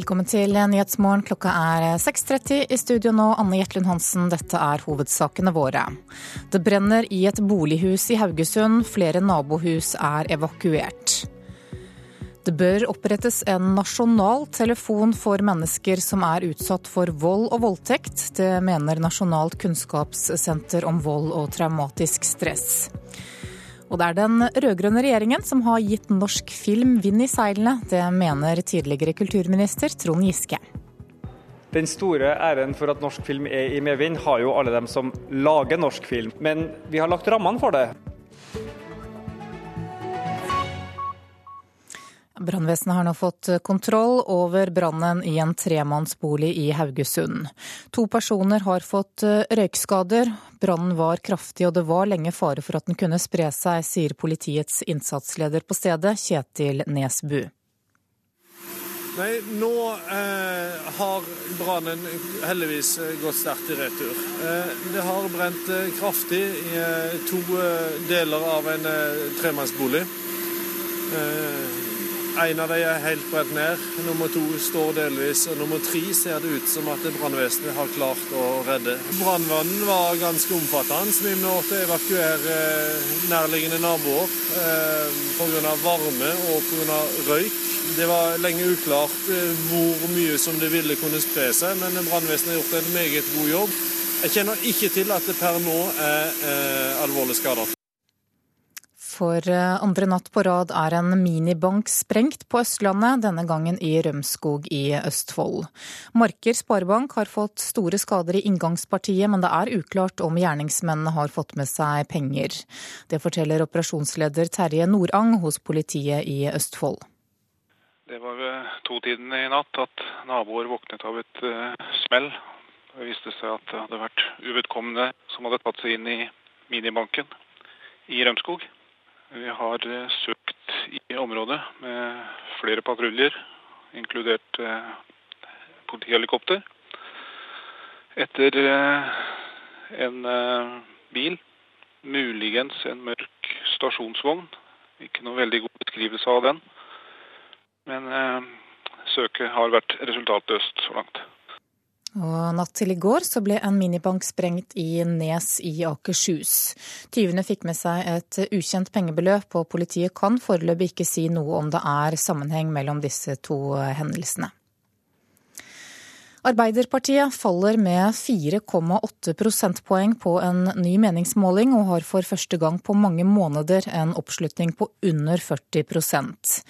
Velkommen til Nyhetsmorgen. Klokka er 6.30. I studio nå, Anne Jetlund Hansen. Dette er hovedsakene våre. Det brenner i et bolighus i Haugesund. Flere nabohus er evakuert. Det bør opprettes en nasjonal telefon for mennesker som er utsatt for vold og voldtekt. Det mener Nasjonalt kunnskapssenter om vold og traumatisk stress. Og det er den rød-grønne regjeringen som har gitt norsk film vind i seilene. Det mener tidligere kulturminister Trond Giske. Den store æren for at norsk film er i medvind, har jo alle dem som lager norsk film. Men vi har lagt rammene for det. Brannvesenet har nå fått kontroll over brannen i en tremannsbolig i Haugesund. To personer har fått røykskader. Brannen var kraftig og det var lenge fare for at den kunne spre seg, sier politiets innsatsleder på stedet, Kjetil Nesbu. Nei, nå eh, har brannen heldigvis gått sterkt i retur. Eh, det har brent eh, kraftig i eh, to eh, deler av en eh, tremannsbolig. En av dem er helt brent ned, nummer to står delvis, og nummer tre ser det ut som at brannvesenet har klart å redde. Brannvannen var ganske omfattende. Vi måtte evakuere nærliggende naboer eh, pga. varme og pga. røyk. Det var lenge uklart eh, hvor mye som det ville kunne spre seg, men brannvesenet har gjort en meget god jobb. Jeg kjenner ikke til at det per nå er eh, alvorlige skader. For eh, andre natt på rad er en minibank sprengt på Østlandet, denne gangen i Rømskog i Østfold. Marker Sparebank har fått store skader i inngangspartiet, men det er uklart om gjerningsmennene har fått med seg penger. Det forteller operasjonsleder Terje Nordang hos politiet i Østfold. Det var ved totiden i natt at naboer våknet av et uh, smell. Det viste seg at det hadde vært uvedkommende som hadde tatt seg inn i minibanken i Rømskog. Vi har eh, søkt i området med flere patruljer, inkludert eh, politihelikopter, etter eh, en bil, muligens en mørk stasjonsvogn. Ikke noe veldig god beskrivelse av den, men søket har vært resultatløst så langt. Og natt til i går så ble en minibank sprengt i Nes i Akershus. Tyvene fikk med seg et ukjent pengebeløp, og politiet kan foreløpig ikke si noe om det er sammenheng mellom disse to hendelsene. Arbeiderpartiet faller med 4,8 prosentpoeng på en ny meningsmåling, og har for første gang på mange måneder en oppslutning på under 40%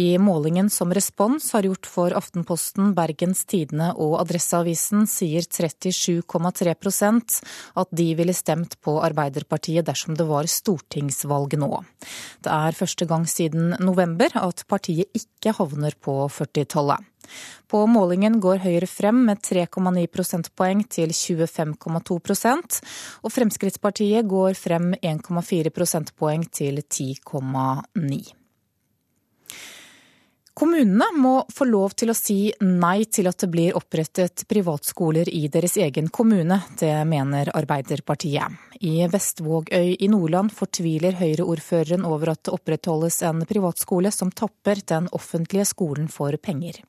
I målingen som Respons har gjort for Aftenposten, Bergens Tidende og Adresseavisen, sier 37,3% at de ville stemt på Arbeiderpartiet dersom det var stortingsvalg nå. Det er første gang siden november at partiet ikke havner på 40-tallet. På målingen går Høyre frem med 3,9 prosentpoeng til 25,2% og Fremskrittspartiet går frem 1,4 prosentpoeng til 10,9. Kommunene må få lov til å si nei til at det blir opprettet privatskoler i deres egen kommune. Det mener Arbeiderpartiet. I Vestvågøy i Nordland fortviler Høyre-ordføreren over at det opprettholdes en privatskole som tapper den offentlige skolen for penger.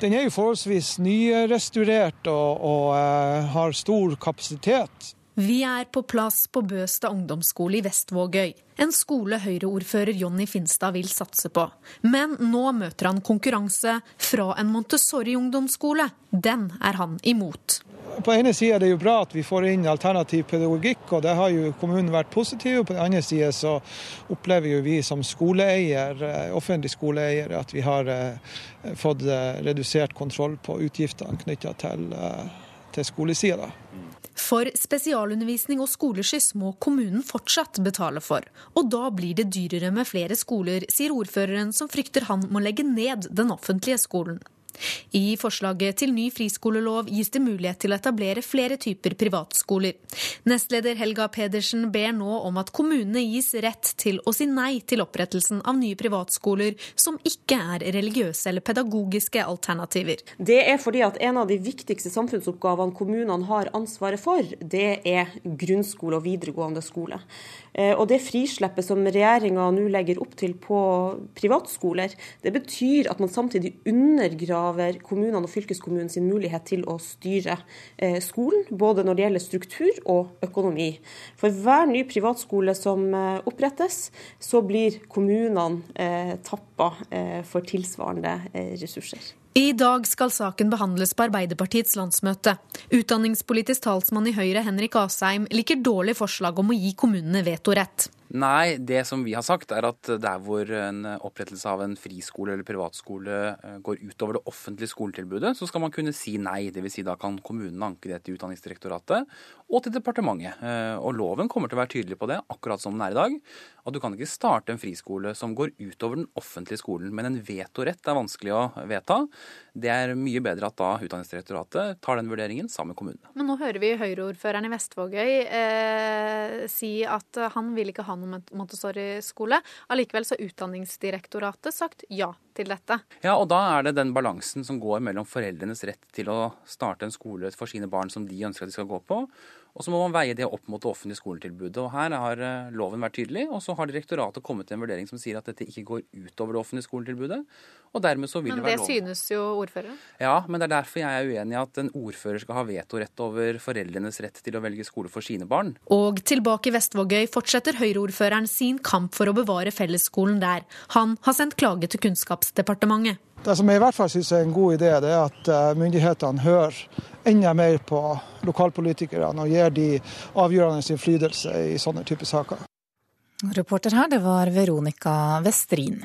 Den er jo forholdsvis nyrestaurert og, og uh, har stor kapasitet. Vi er på plass på Bøstad ungdomsskole i Vestvågøy. En skole Høyre-ordfører Jonny Finstad vil satse på. Men nå møter han konkurranse fra en Montessori-ungdomsskole. Den er han imot. På ene sida er det jo bra at vi får inn alternativ pedagogikk, og det har jo kommunen vært positiv. På den andre sida så opplever jo vi som skoleeier, eh, offentlig skoleeier at vi har eh, fått eh, redusert kontroll på utgiftene knytta til, til skolesida. For spesialundervisning og skoleskyss må kommunen fortsatt betale for. Og da blir det dyrere med flere skoler, sier ordføreren som frykter han må legge ned den offentlige skolen. I forslaget til ny friskolelov gis det mulighet til å etablere flere typer privatskoler. Nestleder Helga Pedersen ber nå om at kommunene gis rett til å si nei til opprettelsen av nye privatskoler som ikke er religiøse eller pedagogiske alternativer. Det er fordi at en av de viktigste samfunnsoppgavene kommunene har ansvaret for, det er grunnskole og videregående skole. Eh, og det frisleppet som regjeringa nå legger opp til på privatskoler, det betyr at man samtidig undergraver kommunene og fylkeskommunen sin mulighet til å styre eh, skolen, både når det gjelder struktur og økonomi. For hver ny privatskole som eh, opprettes, så blir kommunene eh, tappa eh, for tilsvarende eh, ressurser. I dag skal saken behandles på Arbeiderpartiets landsmøte. Utdanningspolitisk talsmann i Høyre Henrik Asheim liker dårlig forslag om å gi kommunene vetorett. Nei, det som vi har sagt er at der hvor en opprettelse av en friskole eller privatskole eh, går utover det offentlige skoletilbudet, så skal man kunne si nei. Dvs. Si da kan kommunene anke det til Utdanningsdirektoratet og til departementet. Eh, og loven kommer til å være tydelig på det, akkurat som den er i dag. At du kan ikke starte en friskole som går utover den offentlige skolen. Men en vetorett er vanskelig å vedta. Det er mye bedre at da Utdanningsdirektoratet tar den vurderingen sammen med kommunene. Men nå hører vi Høyre-ordføreren i Vestvågøy eh, si at han vil ikke ha noen Montessori-skole. Allikevel så har Utdanningsdirektoratet sagt ja til dette. Ja, og da er det den balansen som går mellom foreldrenes rett til å starte en skole for sine barn som de ønsker at de skal gå på, og så må man veie det opp mot det offentlige skoletilbudet. Og Her har eh, loven vært tydelig, og så har direktoratet kommet til en vurdering som sier at dette ikke går utover det offentlige skoletilbudet. og dermed så vil Men det være lov. Men det synes jo ordføreren. Ja, men det er derfor jeg er uenig i at en ordfører skal ha vetorett over foreldrenes rett til å velge skole for sine barn. Og tilbake i Vestvågøy fortsetter Høyre-ordføreren sin kamp for å bevare fellesskolen der. Han har sendt klage til Kunnskapsdepartementet. Det som jeg i hvert fall synes er en god idé, det er at eh, myndighetene hører enda mer på lokalpolitikerne og gir de avgjørende innflytelse i sånne typer saker. Reporter her, det var Veronica Westrin.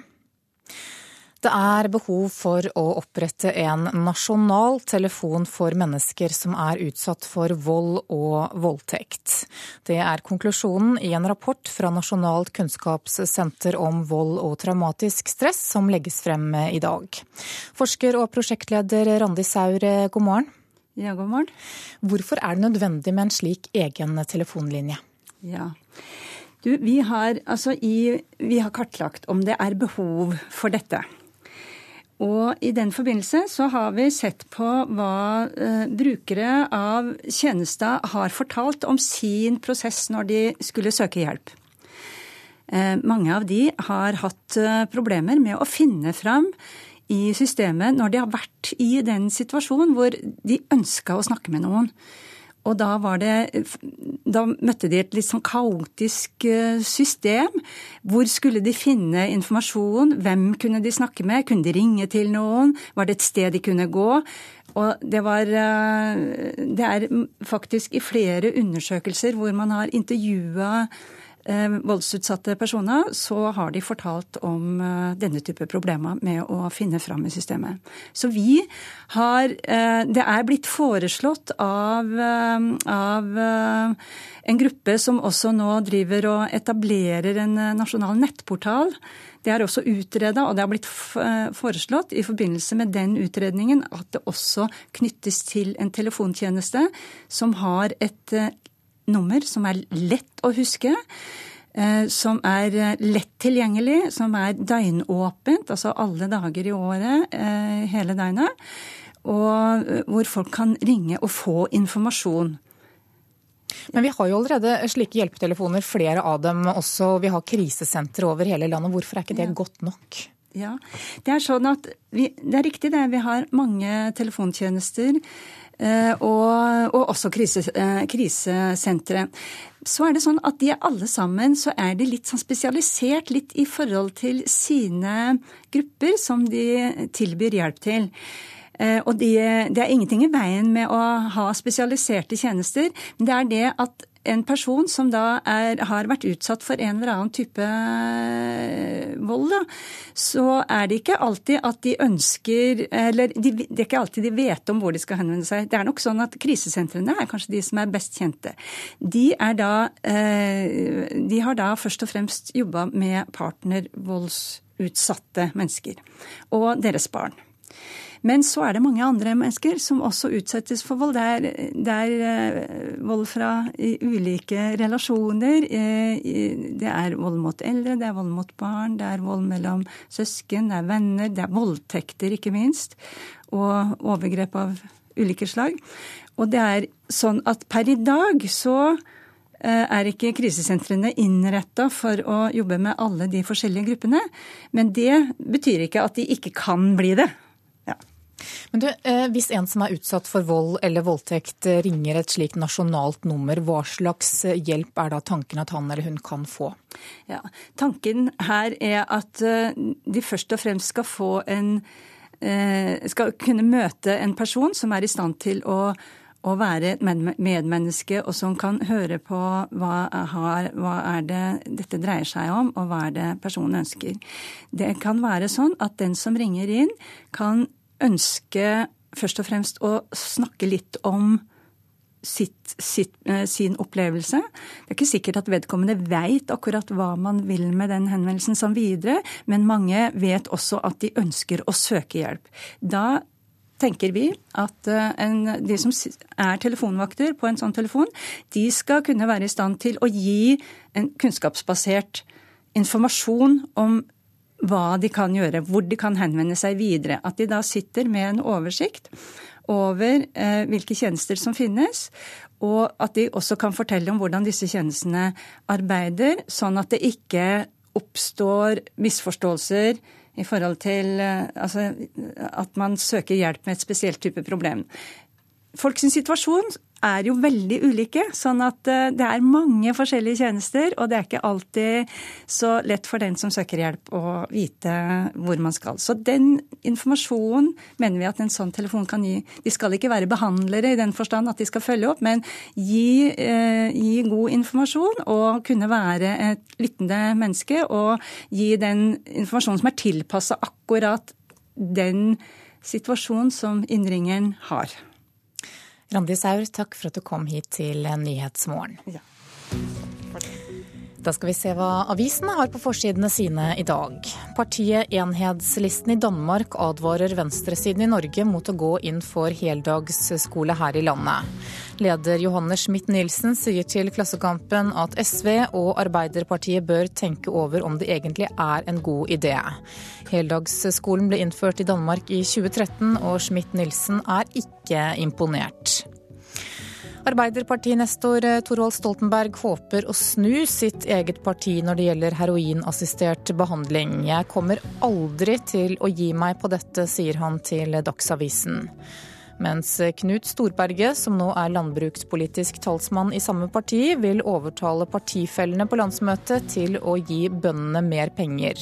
Det er behov for å opprette en nasjonal telefon for mennesker som er utsatt for vold og voldtekt. Det er konklusjonen i en rapport fra Nasjonalt kunnskapssenter om vold og traumatisk stress som legges frem i dag. Forsker og prosjektleder Randi Saur, god morgen. Ja, god morgen. Hvorfor er det nødvendig med en slik egen telefonlinje? Ja. Du, vi har, altså i, vi har kartlagt om det er behov for dette. Og i den forbindelse så har vi sett på hva eh, brukere av tjenester har fortalt om sin prosess når de skulle søke hjelp. Eh, mange av de har hatt eh, problemer med å finne fram i systemet når de har vært i den situasjonen hvor de ønska å snakke med noen. Og da det Da møtte de et litt sånn kaotisk eh, system. Hvor skulle de finne informasjon? Hvem kunne de snakke med? Kunne de ringe til noen? Var det et sted de kunne gå? Og det var eh, Det er faktisk i flere undersøkelser hvor man har intervjua voldsutsatte personer, så har de fortalt om eh, denne type problemer med å finne fram i systemet. Så vi har eh, Det er blitt foreslått av, av en gruppe som også nå driver og etablerer en nasjonal nettportal. Det er også utreda, og det har blitt foreslått i forbindelse med den utredningen at det også knyttes til en telefontjeneste som har et nummer som er lett å huske. Som er lett tilgjengelig, som er døgnåpent, altså alle dager i året, hele døgnet. Og hvor folk kan ringe og få informasjon. Men vi har jo allerede slike hjelpetelefoner, flere av dem også. Vi har krisesentre over hele landet. Hvorfor er ikke det ja. godt nok? Ja, Det er sånn at vi, det er riktig det. Vi har mange telefontjenester. Og, og, også krise, krisesentre. Så er det sånn at de er alle sammen så er de litt sånn spesialisert litt i forhold til sine grupper som de tilbyr hjelp til. Og de, det er ingenting i veien med å ha spesialiserte tjenester, men det er det at en person som da er, har vært utsatt for en eller annen type vold, da, så er det ikke alltid at de ønsker Eller de, det er ikke alltid de vet om hvor de skal henvende seg. Det er nok sånn at krisesentrene er kanskje de som er best kjente. De, er da, de har da først og fremst jobba med partnervoldsutsatte mennesker og deres barn. Men så er det mange andre mennesker som også utsettes for vold. Det er, det er uh, vold fra ulike relasjoner. Uh, det er vold mot eldre, det er vold mot barn, det er vold mellom søsken, det er venner, det er voldtekter, ikke minst. Og overgrep av ulike slag. Og det er sånn at per i dag så eh, er ikke krisesentrene innretta for å jobbe med alle de forskjellige gruppene. Men det betyr ikke at de ikke kan bli det. Men du, eh, Hvis en som er utsatt for vold eller voldtekt eh, ringer et slikt nasjonalt nummer, hva slags eh, hjelp er da tanken at han eller hun kan få? Ja, tanken her er at de først og fremst skal få en skal kunne møte en person som er i stand til å, å være et medmenneske, og som kan høre på hva, har, hva er det dette dreier seg om, og hva er det personen ønsker. Det kan være sånn at den som ringer inn, kan ønske først og fremst å snakke litt om sitt, sitt, eh, sin opplevelse. Det er ikke sikkert at vedkommende veit akkurat hva man vil med den henvendelsen som videre, men mange vet også at de ønsker å søke hjelp. Da tenker vi at eh, en, de som er telefonvakter på en sånn telefon, de skal kunne være i stand til å gi en kunnskapsbasert informasjon om hva de kan gjøre, hvor de kan henvende seg videre. At de da sitter med en oversikt over eh, hvilke tjenester som finnes, og at de også kan fortelle om hvordan disse tjenestene arbeider, sånn at det ikke oppstår misforståelser i forhold til eh, altså, at man søker hjelp med et spesielt type problem. Folks situasjon er jo veldig ulike. Sånn at eh, det er mange forskjellige tjenester, og det er ikke alltid så lett for den som søker hjelp å vite hvor man skal. Så den informasjonen mener vi at en sånn telefon kan gi. De skal ikke være behandlere i den forstand at de skal følge opp, men gi, eh, gi god informasjon og kunne være et lyttende menneske og gi den informasjonen som er tilpassa akkurat den situasjonen som innringeren har. Randi Saur, takk for at du kom hit til Nyhetsmorgen. Ja. Da skal vi se hva avisene har på forsidene sine i dag. Partiet Enhedslisten i Danmark advarer venstresiden i Norge mot å gå inn for heldagsskole her i landet. Leder Johanne Schmidt-Nielsen sier til Klassekampen at SV og Arbeiderpartiet bør tenke over om det egentlig er en god idé. Heldagsskolen ble innført i Danmark i 2013, og Schmidt-Nielsen er ikke imponert. Arbeiderpartinestor Torvald Stoltenberg håper å snu sitt eget parti når det gjelder heroinassistert behandling. Jeg kommer aldri til å gi meg på dette, sier han til Dagsavisen. Mens Knut Storberget, som nå er landbrukspolitisk talsmann i samme parti, vil overtale partifellene på landsmøtet til å gi bøndene mer penger.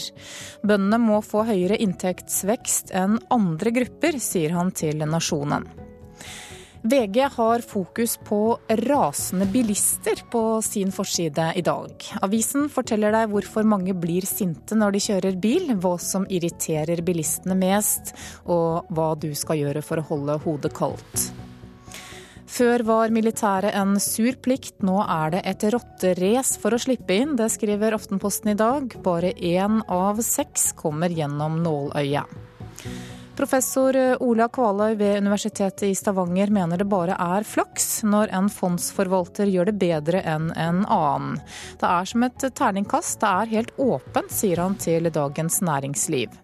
Bøndene må få høyere inntektsvekst enn andre grupper, sier han til Nasjonen. VG har fokus på rasende bilister på sin forside i dag. Avisen forteller deg hvorfor mange blir sinte når de kjører bil, hva som irriterer bilistene mest, og hva du skal gjøre for å holde hodet kaldt. Før var militæret en sur plikt, nå er det et rotterace for å slippe inn. Det skriver Aftenposten i dag. Bare én av seks kommer gjennom nåløyet. Professor Ola Kvaløy ved Universitetet i Stavanger mener det bare er flaks når en fondsforvalter gjør det bedre enn en annen. Det er som et terningkast, det er helt åpent, sier han til Dagens Næringsliv.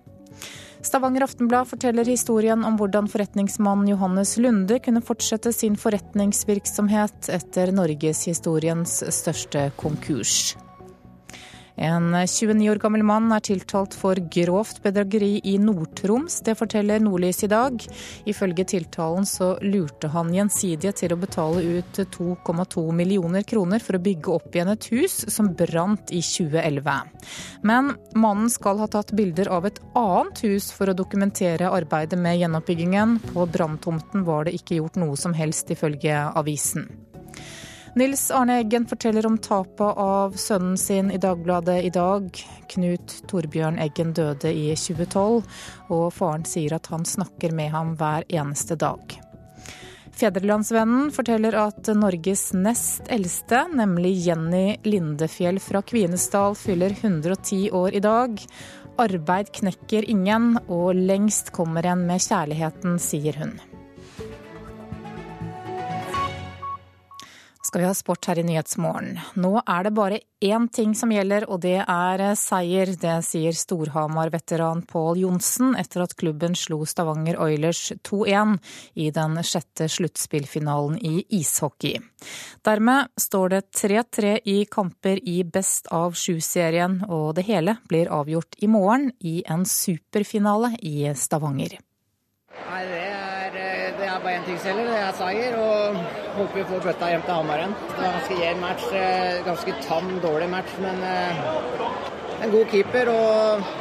Stavanger Aftenblad forteller historien om hvordan forretningsmann Johannes Lunde kunne fortsette sin forretningsvirksomhet etter norgeshistoriens største konkurs. En 29 år gammel mann er tiltalt for grovt bedrageri i Nord-Troms. Det forteller Nordlys i dag. Ifølge tiltalen så lurte han gjensidige til å betale ut 2,2 millioner kroner for å bygge opp igjen et hus som brant i 2011. Men mannen skal ha tatt bilder av et annet hus for å dokumentere arbeidet med gjenoppbyggingen. På branntomten var det ikke gjort noe som helst, ifølge avisen. Nils Arne Eggen forteller om tapet av sønnen sin i Dagbladet i dag. Knut Torbjørn Eggen døde i 2012, og faren sier at han snakker med ham hver eneste dag. Fedrelandsvennen forteller at Norges nest eldste, nemlig Jenny Lindefjell fra Kvinesdal, fyller 110 år i dag. Arbeid knekker ingen, og lengst kommer en med kjærligheten, sier hun. Skal vi ha sport her i Nyhetsmorgen. Nå er det bare én ting som gjelder, og det er seier. Det sier Storhamar-veteran Pål Johnsen etter at klubben slo Stavanger Oilers 2-1 i den sjette sluttspillfinalen i ishockey. Dermed står det 3-3 i kamper i Best av sju-serien, og det hele blir avgjort i morgen i en superfinale i Stavanger. Nei, det er, eh, er bare én ting som gjelder, det er seier. Og håper vi får bøtta hjem til Hamar igjen. Det en ganske jevn match. Eh, ganske tam, dårlig match, men en god keeper. og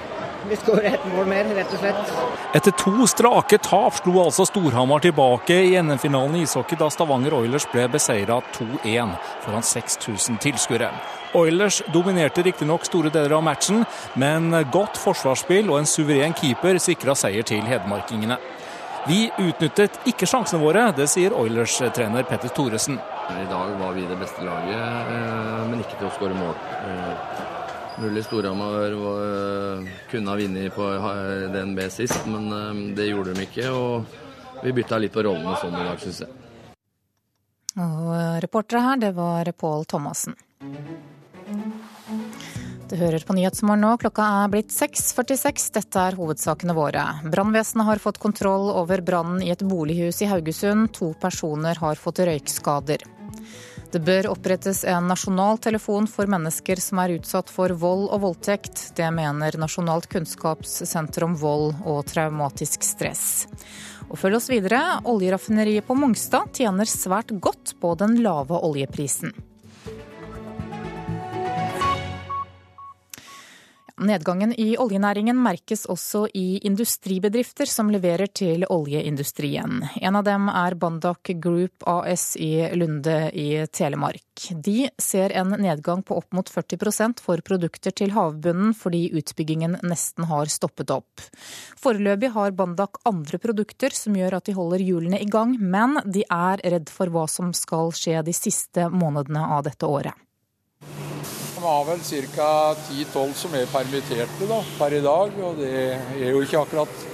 vi skårer ett mål mer, rett og slett. Etter to strake tap slo altså Storhamar tilbake i NM-finalen i ishockey da Stavanger Oilers ble beseira 2-1 foran 6000 tilskuere. Oilers dominerte riktignok store deler av matchen, men godt forsvarsspill og en suveren keeper sikra seier til hedmarkingene. Vi utnyttet ikke sjansene våre, det sier Oilers-trener Petter Thoresen. I dag var vi det beste laget, eh, men ikke til å skåre mål. Eh, Mulig Storhamar eh, kunne ha vunnet på DNB sist, men det gjorde de ikke. Og vi bytta litt på rollene sånn i dag, syns jeg. Og reportere her, det var Pål Thomassen. Du hører på Nyhetsmorgen nå. Klokka er blitt 6.46. Dette er hovedsakene våre. Brannvesenet har fått kontroll over brannen i et bolighus i Haugesund. To personer har fått røykskader. Det bør opprettes en nasjonal telefon for mennesker som er utsatt for vold og voldtekt. Det mener Nasjonalt kunnskapssenter om vold og traumatisk stress. Og følg oss videre. Oljeraffineriet på Mongstad tjener svært godt på den lave oljeprisen. Nedgangen i oljenæringen merkes også i industribedrifter som leverer til oljeindustrien. En av dem er Bandak Group AS i Lunde i Telemark. De ser en nedgang på opp mot 40% for produkter til havbunnen fordi utbyggingen nesten har stoppet opp. Foreløpig har Bandak andre produkter som gjør at de holder hjulene i gang, men de er redd for hva som skal skje de siste månedene av dette året. Har vel ca. 10-12 som er permitterte da, per i dag. og Det er jo ikke akkurat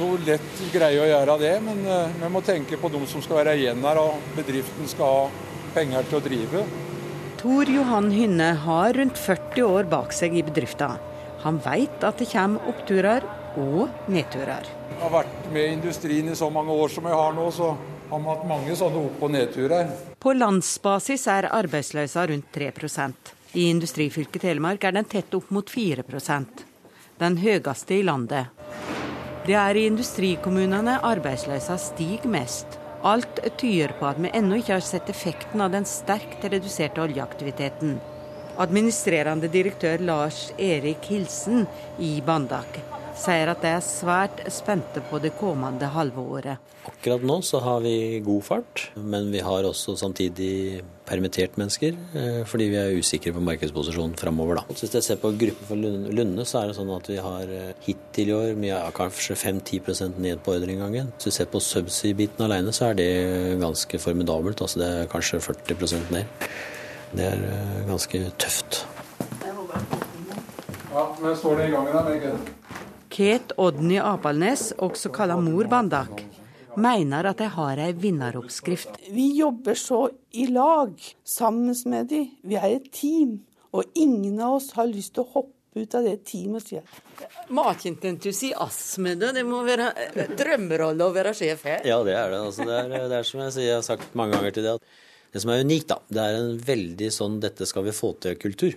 noe lett greie å gjøre det, men uh, vi må tenke på de som skal være igjen her, og bedriften skal ha penger til å drive. Tor Johan Hynne har rundt 40 år bak seg i bedriften. Han vet at det kommer oppturer og nedturer. Jeg har vært med i industrien i så mange år som jeg har nå, så har vi hatt mange sånne opp- og nedturer. På landsbasis er arbeidsløsa rundt 3 i industrifylket Telemark er den tett opp mot 4% den høyeste i landet. Det er i industrikommunene arbeidsløsa stiger mest. Alt tyder på at vi ennå ikke har sett effekten av den sterkt reduserte oljeaktiviteten. Administrerende direktør Lars Erik Hilsen i Bandak sier at de er svært spente på det kommende halve året. Akkurat nå så har vi god fart, men vi har også samtidig permittert mennesker eh, fordi vi er usikre på markedsposisjonen framover. Hvis jeg ser på gruppen for Lunde, så er det sånn at vi har eh, hittil i år vi har kanskje 5-10 ned på ordreinngangen. Hvis du ser på subsea-biten alene, så er det ganske formidabelt. Altså det er kanskje 40% ned. Det er eh, ganske tøft. Ja, men står det i gangen her, Megge? Ket Odny Apalnes, også kalt Mor Bandak, mener at de har ei vinneroppskrift. Vi jobber så i lag, sammen med de. Vi er et team. Og ingen av oss har lyst til å hoppe ut av det teamet og si at Makent entusiasme, det. Det må være drømmerolle å være sjef her. Ja, det er det. Altså, det, er, det er som jeg, sier, jeg har sagt mange ganger til det, at det som er unikt, da, det er en veldig sånn 'dette skal vi få til'-kultur.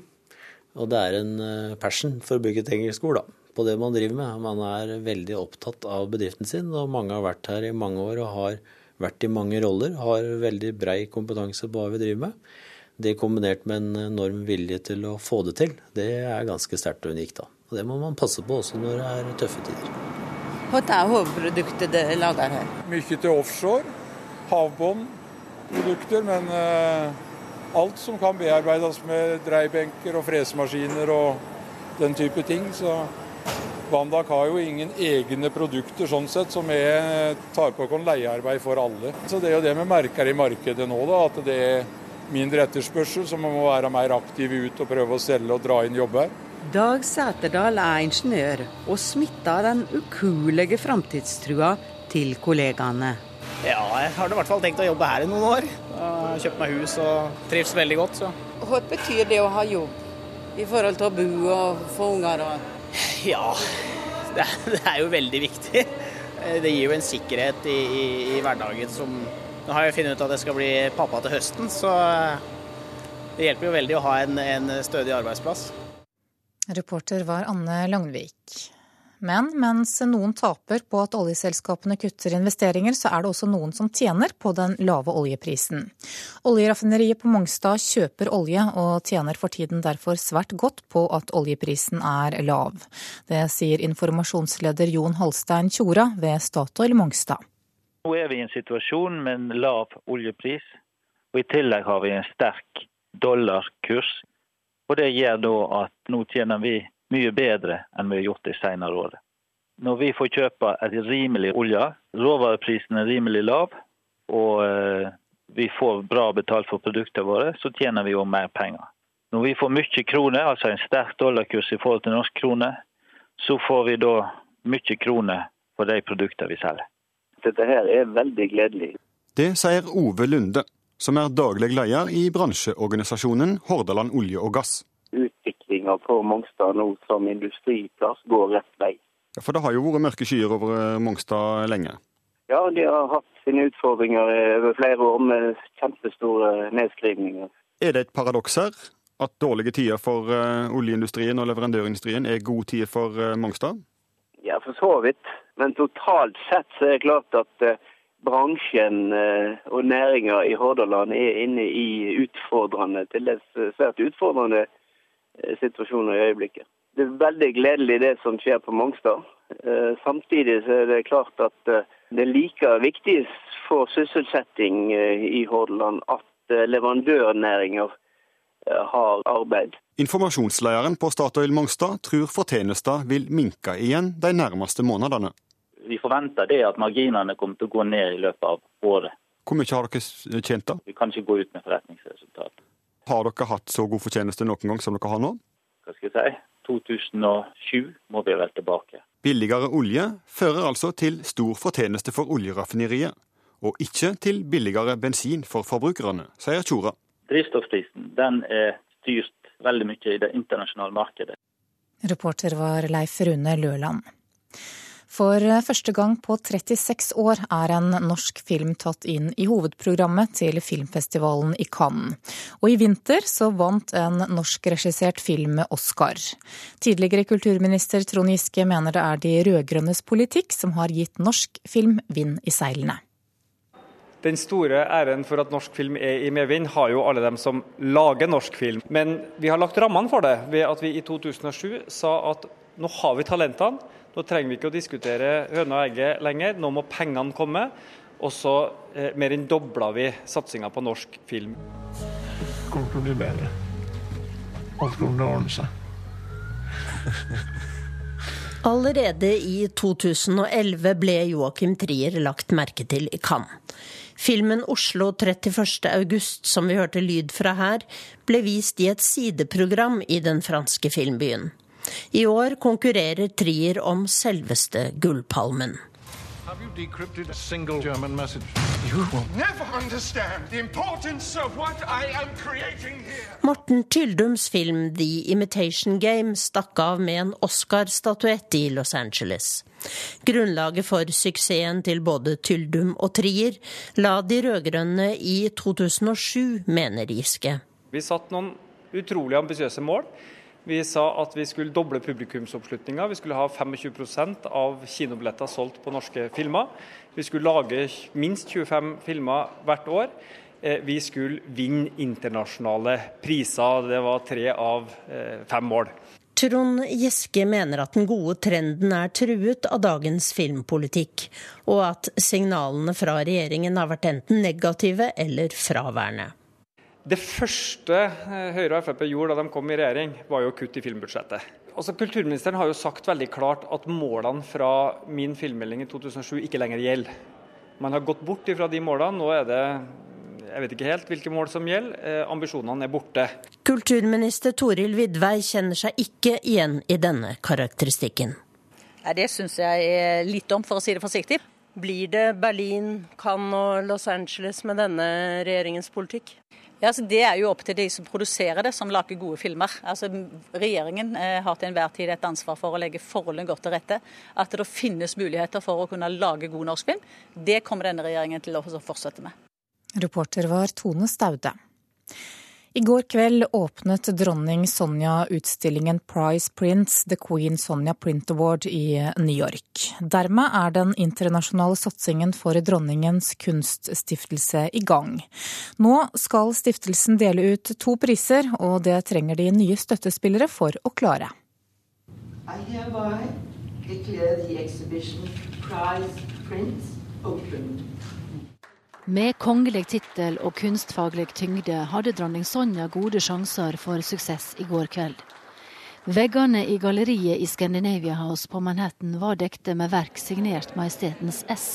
Og det er en eh, passion for å bygge et engelsk ord, da på det man driver med. Man er veldig opptatt av bedriften sin, og mange har vært her i mange år og har vært i mange roller. Har veldig brei kompetanse på hva vi driver med. Det kombinert med en enorm vilje til å få det til, det er ganske sterkt og unikt. da. Og Det må man passe på også når det er tøffe tider. Hva er hovedproduktet dere lager her? Mye til offshore. Havbåndprodukter, men uh, alt som kan bearbeides med dreibenker og fresemaskiner og den type ting. Så Bandak har jo ingen egne produkter sånn sett, som er, tar på oss leiearbeid for alle. Så Det er jo det vi merker i markedet nå, da, at det er mindre etterspørsel, så vi må være mer aktive ut og prøve å selge og dra inn jobber. Dag Sæterdal er ingeniør, og smitta den ukuelige framtidstrua til kollegaene. Ja, jeg har i hvert fall tenkt å jobbe her i noen år. Kjøpt meg hus og trives veldig godt. Så. Hva betyr det å ha jobb i forhold til å bo og få unger? og ja, det er, jo veldig viktig. Det gir jo en sikkerhet i, i, i hverdagen som Nå har jeg funnet ut at jeg skal bli pappa til høsten, så det hjelper jo veldig å ha en, en stødig arbeidsplass. Reporter var Anne Langvik. Men mens noen taper på at oljeselskapene kutter investeringer, så er det også noen som tjener på den lave oljeprisen. Oljeraffineriet på Mongstad kjøper olje, og tjener for tiden derfor svært godt på at oljeprisen er lav. Det sier informasjonsleder Jon Halstein Tjora ved Statoil Mongstad. Nå er vi i en situasjon med en lav oljepris, og i tillegg har vi en sterk dollarkurs. Og Det gjør da at nå tjener vi mye bedre enn vi har gjort de senere årene. Når vi får kjøpe et rimelig olje, råvareprisen er rimelig lav, og eh, vi får bra betalt for produktene våre, så tjener vi jo mer penger. Når vi får mye kroner, altså en sterk dollarkurs i forhold til norsk krone, så får vi da mye kroner for de produktene vi selger. Dette her er veldig gledelig. Det sier Ove Lunde som er daglig leder i bransjeorganisasjonen Hordaland olje og gass. Utviklinga på Mongstad nå som industriplass går rett vei. Ja, For det har jo vært mørke skyer over eh, Mongstad lenge? Ja, de har hatt sine utfordringer over flere år med kjempestore nedskrivninger. Er det et paradoks her? At dårlige tider for uh, oljeindustrien og leverandørindustrien er gode tider for Mongstad? Ja, for så vidt. Men totalt sett så er det klart at bransjen eh, og næringa i Hordaland er inne i utfordrende, til dels eh, svært utfordrende eh, situasjoner i øyeblikket. Det er veldig gledelig det som skjer på Mongstad. Samtidig er det klart at det er like viktig for sysselsetting i Hordaland at leverandørnæringer har arbeid. Informasjonslederen på Statoil Mongstad tror fortjenesten vil minke igjen de nærmeste månedene vi forventer det at marginene kommer til å gå ned i løpet av året. Hvor mye har dere tjent da? Vi kan ikke gå ut med forretningsresultat. Har dere hatt så god fortjeneste noen gang som dere har nå? Hva skal jeg si? 2007 må vi vel tilbake. Billigere olje fører altså til stor fortjeneste for oljeraffineriet, og ikke til billigere bensin for forbrukerne, sier Tjora. Drivstoffprisen den er styrt veldig mye i det internasjonale markedet. Reporter var Leif Rune Løland. For første gang på 36 år er en norsk film tatt inn i hovedprogrammet til filmfestivalen i Cannes. Og i vinter så vant en norskregissert film Oscar. Tidligere kulturminister Trond Giske mener det er de rød-grønnes politikk som har gitt norsk film vind i seilene. Den store æren for at norsk film er i medvind, har jo alle dem som lager norsk film. Men vi har lagt rammene for det ved at vi i 2007 sa at nå har vi talentene. Nå trenger vi ikke å diskutere høna og egget lenger, nå må pengene komme. Og så eh, mer enn dobla vi satsinga på norsk film. Det kommer til å bli bedre. Alt kommer til å ordne seg. Allerede i 2011 ble Joachim Trier lagt merke til i Cannes. Filmen 'Oslo 31. august', som vi hørte lyd fra her, ble vist i et sideprogram i den franske filmbyen. I år konkurrerer Trier om selveste Gullpalmen. Morten Tyldums film 'The Imitation Game' stakk av med en Oscar-statuett i Los Angeles. Grunnlaget for suksessen til både Tyldum og Trier la de rød-grønne i 2007, mener Giske. Vi satt noen utrolig ambisiøse mål. Vi sa at vi skulle doble publikumsoppslutninga. Vi skulle ha 25 av kinobilletter solgt på norske filmer. Vi skulle lage minst 25 filmer hvert år. Eh, vi skulle vinne internasjonale priser. Det var tre av eh, fem mål. Trond Giske mener at den gode trenden er truet av dagens filmpolitikk, og at signalene fra regjeringen har vært enten negative eller fraværende. Det første eh, Høyre og Frp gjorde da de kom i regjering, var jo å kutte i filmbudsjettet. Altså, kulturministeren har jo sagt veldig klart at målene fra min filmmelding i 2007 ikke lenger gjelder. Man har gått bort fra de målene. Nå er det jeg vet ikke helt hvilke mål som gjelder. Eh, ambisjonene er borte. Kulturminister Toril Vidvei kjenner seg ikke igjen i denne karakteristikken. Det syns jeg er litt om, for å si det forsiktig. Blir det Berlin, Cannes og Los Angeles med denne regjeringens politikk? Ja, altså Det er jo opp til de som produserer det, som lager gode filmer. Altså Regjeringen eh, har til enhver tid et ansvar for å legge forholdene godt til rette. At det finnes muligheter for å kunne lage god norsk film. Det kommer denne regjeringen til å fortsette med. Reporter var Tone Staude. I går kveld åpnet dronning Sonja utstillingen Prize Prints The Queen Sonja Print Award i New York. Dermed er den internasjonale satsingen for dronningens kunststiftelse i gang. Nå skal stiftelsen dele ut to priser, og det trenger de nye støttespillere for å klare. I hereby declare the exhibition Prize Prints open. Med kongelig tittel og kunstfaglig tyngde hadde dronning Sonja gode sjanser for suksess i går kveld. Veggene i galleriet i Scandinavia House på Manhattan var dekte med verk signert Majestetens S,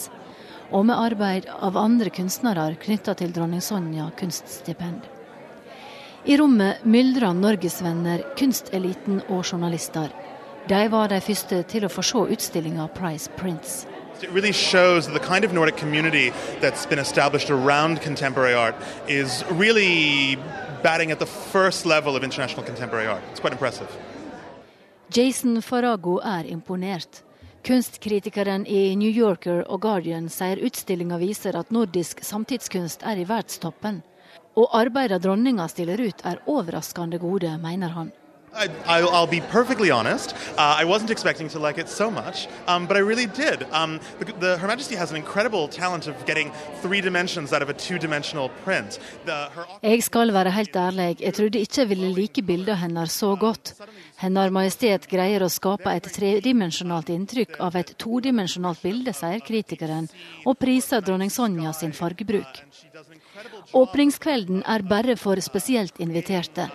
og med arbeid av andre kunstnere knytta til dronning Sonja kunststipend. I rommet myldra norgesvenner, kunsteliten og journalister. De var de første til å få se utstillinga Price Prints. It really shows the kind of Nordic community that's been established around contemporary art is really batting at the first level of international contemporary art. It's quite impressive. Jason Farago er imponert. Kunstkritikeren i New Yorker og Guardian sier utstillinga viser at nordisk samtidskunst er i verdstoppen. Og arbeidet dronninga stiller ut er overraskende gode, mener han. I, will be perfectly honest. Uh, I wasn't expecting to like it so much, um, but I really did. Um, the, the, Her Majesty has an incredible talent of getting three dimensions out of a two-dimensional print. The, her... Jeg skal være helt ærlig, jeg trodde ikke jeg ville like bildet hennes så godt. Hennes Majestet greier å skape et tredimensjonalt inntrykk av et todimensjonalt bilde, sier kritikeren, og priser dronning Sonja sin fargebruk. Åpningskvelden er bare for spesielt inviterte.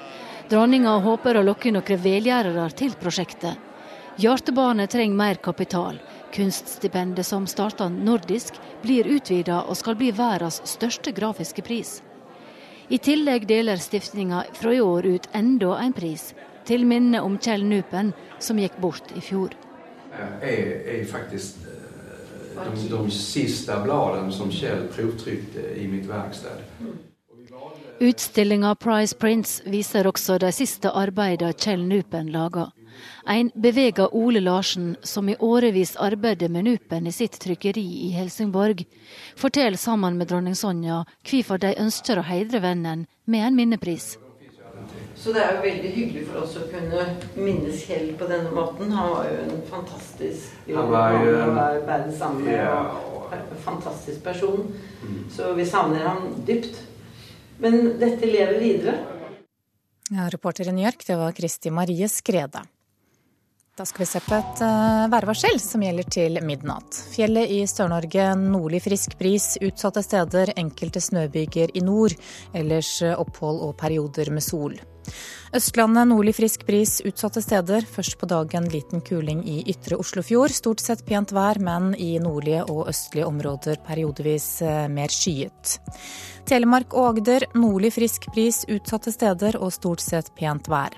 Dronninga håper å lokke noen velgjørere til prosjektet. Hjertebarnet trenger mer kapital. Kunststipendet som starta nordisk, blir utvida og skal bli verdens største grafiske pris. I tillegg deler stiftinga fra i år ut enda en pris, til minne om Kjell Nupen, som gikk bort i fjor. Jeg er faktisk eh, de, de siste bladene som Kjell provtrykte i mitt verksted. Utstillinga Price Prince viser også de siste arbeidene Kjell Nupen laga. En bevega Ole Larsen, som i årevis arbeider med Nupen i sitt trykkeri i Helsingborg, forteller sammen med dronning Sonja hvorfor de ønsker å heidre vennen med en minnepris. Så det er jo veldig hyggelig for oss å kunne minnes Kjell på denne måten. Han var jo en fantastisk Han var jo verdens samme yeah. og fantastisk person. Mm. Så vi savner ham dypt. Men dette lever videre. Ja, reporter i New York, det var Kristi Marie Skrede. Da skal vi se på et uh, værvarsel som gjelder til midnatt. Fjellet i Sør-Norge nordlig frisk bris, utsatte steder enkelte snøbyger i nord. Ellers eh, opphold og perioder med sol. Østlandet nordlig frisk bris utsatte steder. Først på dagen liten kuling i ytre Oslofjord. Stort sett pent vær, men i nordlige og østlige områder periodevis eh, mer skyet. Telemark og Agder nordlig frisk bris utsatte steder og stort sett pent vær.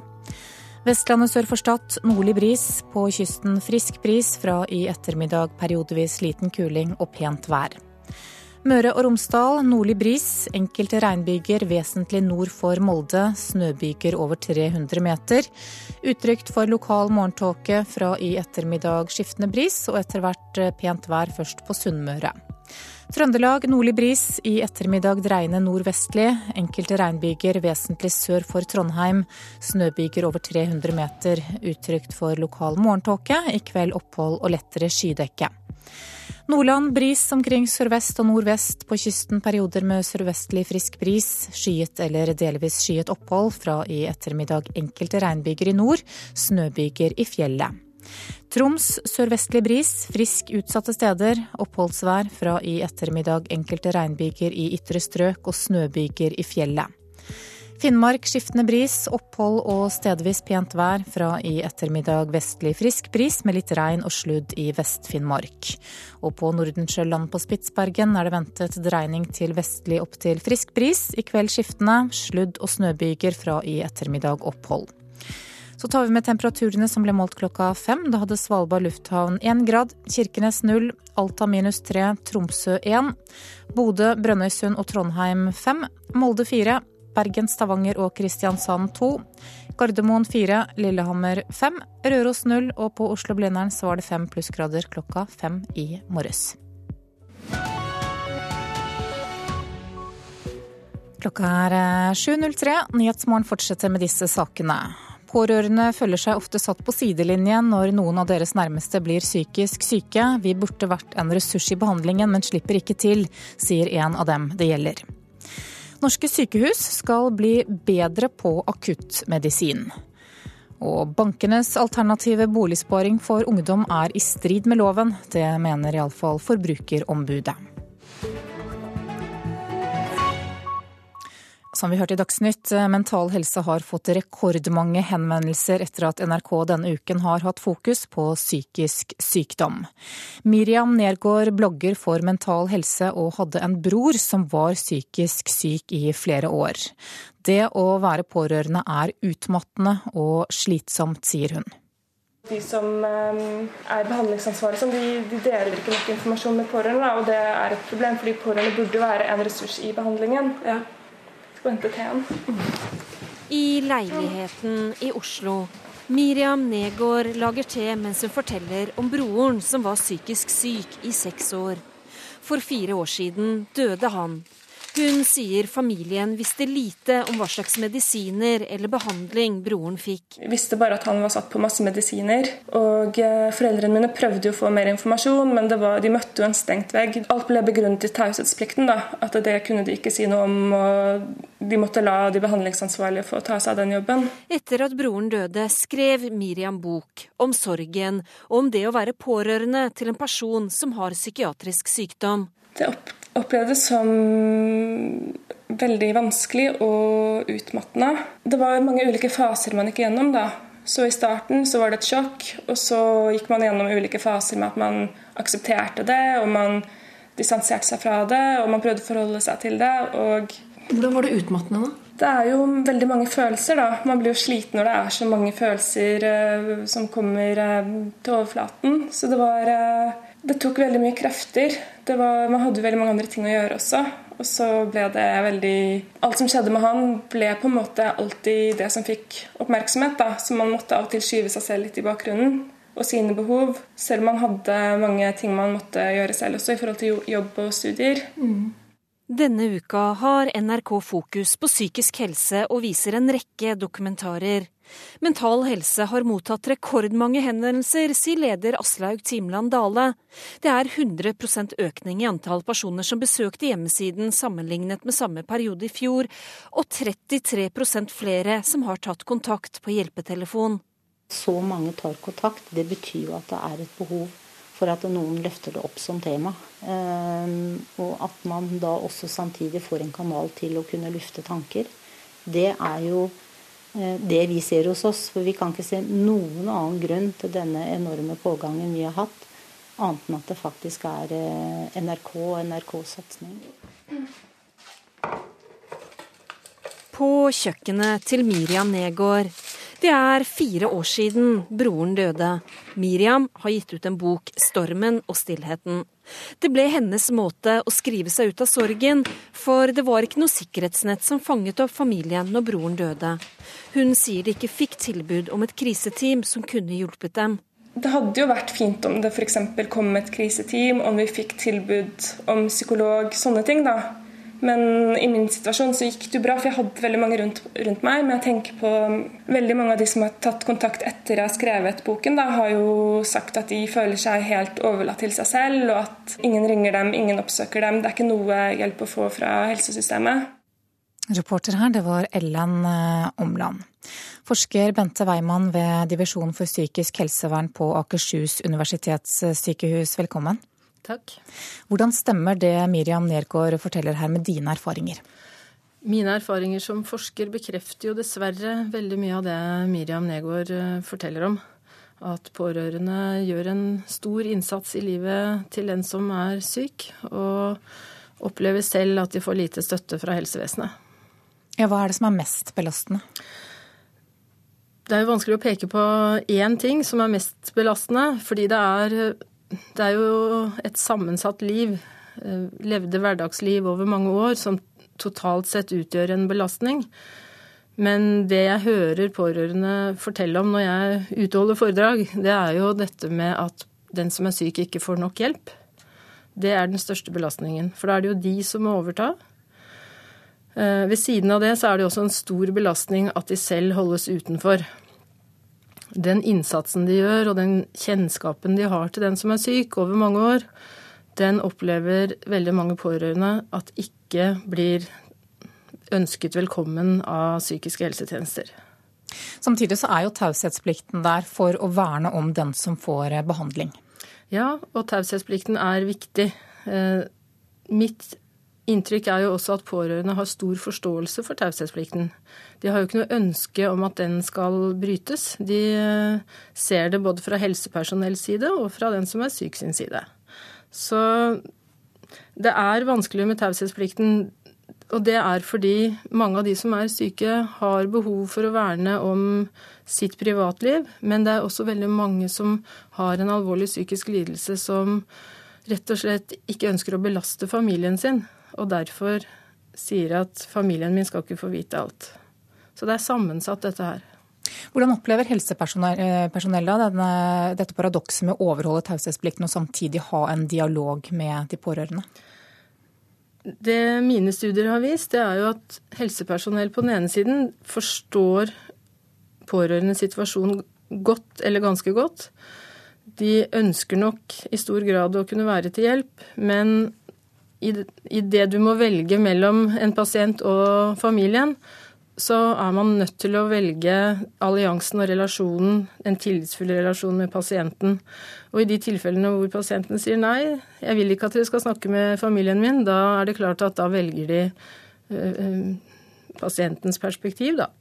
Vestlandet sør for Stad nordlig bris. På kysten frisk bris. Fra i ettermiddag periodevis liten kuling og pent vær. Møre og Romsdal nordlig bris. Enkelte regnbyger vesentlig nord for Molde. Snøbyger over 300 meter. Utrygt for lokal morgentåke fra i ettermiddag skiftende bris, og etter hvert eh, pent vær først på Sunnmøre. Trøndelag nordlig bris, i ettermiddag dreiende nordvestlig. Enkelte regnbyger vesentlig sør for Trondheim. Snøbyger over 300 meter. Utrygt for lokal morgentåke. I kveld opphold og lettere skydekke. Nordland bris omkring sørvest og nordvest. På kysten perioder med sørvestlig frisk bris. Skyet eller delvis skyet opphold. Fra i ettermiddag enkelte regnbyger i nord. Snøbyger i fjellet. Troms sørvestlig bris, frisk utsatte steder. Oppholdsvær fra i ettermiddag enkelte regnbyger i ytre strøk og snøbyger i fjellet. Finnmark skiftende bris, opphold og stedvis pent vær. Fra i ettermiddag vestlig frisk bris med litt regn og sludd i Vest-Finnmark. Og på Nordensjøland på Spitsbergen er det ventet dreining til vestlig opp til frisk bris. I kveld skiftende, sludd og snøbyger fra i ettermiddag opphold. Så tar vi med temperaturene som ble målt klokka fem. Da hadde Svalbard lufthavn én grad, Kirkenes null, Alta minus tre, Tromsø én, Bodø, Brønnøysund og Trondheim fem, Molde fire, Bergen, Stavanger og Kristiansand 2. Gardermoen 4, Lillehammer 5, Røros 0, og på Oslo-Blindern så var det 5 plussgrader klokka 5 i morges. Klokka er 7.03. Eh, Nyhetsmorgen fortsetter med disse sakene. Pårørende føler seg ofte satt på sidelinjen når noen av deres nærmeste blir psykisk syke. Vi burde vært en ressurs i behandlingen, men slipper ikke til, sier en av dem det gjelder. Norske sykehus skal bli bedre på akuttmedisin. Og bankenes alternative boligsparing for ungdom er i strid med loven. Det mener iallfall Forbrukerombudet. Som vi hørte i Dagsnytt, Mental Helse har fått rekordmange henvendelser etter at NRK denne uken har hatt fokus på psykisk sykdom. Miriam Nergård blogger for Mental Helse og hadde en bror som var psykisk syk i flere år. Det å være pårørende er utmattende og slitsomt, sier hun. De som eh, er behandlingsansvarlige, de, de, deler ikke nok informasjon med pårørende. Og det er et problem, fordi pårørende burde være en ressurs i behandlingen. Ja på NTT-en. I leiligheten i Oslo. Miriam Negård lager te mens hun forteller om broren som var psykisk syk i seks år. For fire år siden døde han hun sier familien visste lite om hva slags medisiner eller behandling broren fikk. Jeg visste bare at han var satt på masse medisiner. Og eh, foreldrene mine prøvde jo å få mer informasjon, men var, de møtte jo en stengt vegg. Alt ble begrunnet i taushetsplikten, da. At det kunne de ikke si noe om. og De måtte la de behandlingsansvarlige få ta seg av den jobben. Etter at broren døde, skrev Miriam bok om sorgen og om det å være pårørende til en person som har psykiatrisk sykdom. Det opplevdes som veldig vanskelig og utmattende. Det var mange ulike faser man gikk gjennom. da. Så I starten så var det et sjokk, og så gikk man gjennom ulike faser med at man aksepterte det, og man distanserte seg fra det, og man prøvde å forholde seg til det. og... Hvordan var det utmattende, da? Det er jo veldig mange følelser, da. Man blir jo sliten når det er så mange følelser uh, som kommer uh, til overflaten. Så det var uh, Det tok veldig mye krefter. Var, man hadde veldig mange andre ting å gjøre også. Og så ble det veldig Alt som skjedde med han, ble på en måte alltid det som fikk oppmerksomhet. da, Så man måtte av og til skyve seg selv litt i bakgrunnen og sine behov. Selv om man hadde mange ting man måtte gjøre selv også i forhold til jobb og studier. Mm. Denne uka har NRK fokus på psykisk helse og viser en rekke dokumentarer. Mental Helse har mottatt rekordmange henvendelser, sier leder Aslaug Timland Dale. Det er 100% økning i antall personer som besøkte hjemmesiden sammenlignet med samme periode i fjor, og 33% flere som har tatt kontakt på hjelpetelefon. Så mange tar kontakt, det betyr jo at det er et behov for at noen løfter det opp som tema. Ehm, og at man da også samtidig får en kanal til å kunne lufte tanker. Det er jo det vi ser hos oss. For vi kan ikke se noen annen grunn til denne enorme pågangen vi har hatt, annet enn at det faktisk er eh, NRK og NRK-satsing. På kjøkkenet til Miriam Negård det er fire år siden broren døde. Miriam har gitt ut en bok, 'Stormen og stillheten'. Det ble hennes måte å skrive seg ut av sorgen, for det var ikke noe sikkerhetsnett som fanget opp familien når broren døde. Hun sier de ikke fikk tilbud om et kriseteam som kunne hjulpet dem. Det hadde jo vært fint om det f.eks. kom et kriseteam, om vi fikk tilbud om psykolog, sånne ting. da. Men i min situasjon så gikk det jo bra, for jeg hadde veldig mange rundt, rundt, meg. Men jeg tenker på veldig mange av de som har tatt kontakt etter jeg har skrevet boken, da, har jo sagt at de føler seg helt overlatt til seg selv, og at ingen ringer dem, ingen oppsøker dem. Det er ikke noe hjelp å få fra helsesystemet. Reporter her, det var Ellen eh, Omland. Forsker Bente Weimann ved Divisjon for psykisk helsevern på Akershus universitetssykehus, velkommen. Takk. Hvordan stemmer det Miriam Nergård forteller her med dine erfaringer? Mine erfaringer som forsker bekrefter jo dessverre veldig mye av det Miriam Nergård eh, forteller om. At pårørende gjør en stor innsats i livet til den som er syk, og opplever selv at de får lite støtte fra helsevesenet. Ja, Hva er det som er mest belastende? Det er jo vanskelig å peke på én ting som er mest belastende, fordi det er det er jo et sammensatt liv, eh, levde hverdagsliv over mange år, som totalt sett utgjør en belastning. Men det jeg hører pårørende fortelle om når jeg utholder foredrag, det er jo dette med at den som er syk, ikke får nok hjelp. Det er den største belastningen. For da er det jo de som må overta. Eh, ved siden av det så er det også en stor belastning at de selv holdes utenfor. Den innsatsen de gjør, og den kjennskapen de har til den som er syk over mange år, den opplever veldig mange pårørende at ikke blir ønsket velkommen av psykiske helsetjenester. Samtidig så er jo taushetsplikten der for å verne om den som får behandling. Ja, og taushetsplikten er viktig. Eh, mitt Inntrykk er jo også at pårørende har stor forståelse for taushetsplikten. De har jo ikke noe ønske om at den skal brytes. De eh, ser det både fra helsepersonells side og fra den som er syk sin side. Så det er vanskelig med taushetsplikten. Og det er fordi mange av de som er syke, har behov for å verne om sitt privatliv. Men det er også veldig mange som har en alvorlig psykisk lidelse som rett og slett ikke ønsker å belaste familien sin og derfor sier at familien min skal ikke få vite alt. Så det er sammensatt, dette her. Hvordan opplever helsepersonellet denne, dette paradokset med å overholde taushetsplikten og samtidig ha en dialog med de pårørende? Det mine studier har vist, det er jo at helsepersonell på den ene siden forstår pårørendes situasjon godt eller ganske godt. De ønsker nok i stor grad å kunne være til hjelp, men i det du må velge mellom en pasient og familien, så er man nødt til å velge alliansen og relasjonen, en tillitsfull relasjon med pasienten. Og i de tilfellene hvor pasienten sier nei, jeg vil ikke at dere skal snakke med familien min, da er det klart at da velger de uh, pasientens perspektiv, da.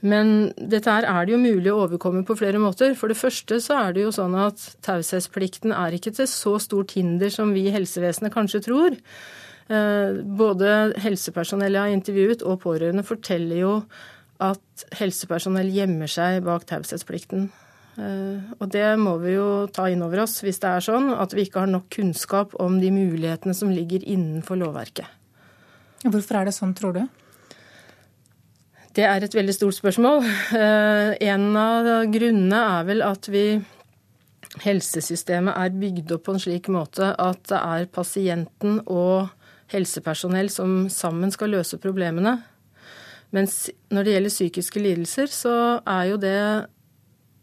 Men dette her er det jo mulig å overkomme på flere måter. For det første så er det jo sånn at taushetsplikten er ikke til så stort hinder som vi i helsevesenet kanskje tror. Eh, både helsepersonell jeg har intervjuet og pårørende forteller jo at helsepersonell gjemmer seg bak taushetsplikten. Eh, og det må vi jo ta inn over oss hvis det er sånn at vi ikke har nok kunnskap om de mulighetene som ligger innenfor lovverket. Hvorfor er det sånn, tror du? Det er et veldig stort spørsmål. Eh, en av grunnene er vel at vi Helsesystemet er bygd opp på en slik måte at det er pasienten og helsepersonell som sammen skal løse problemene. Mens når det gjelder psykiske lidelser, så er jo det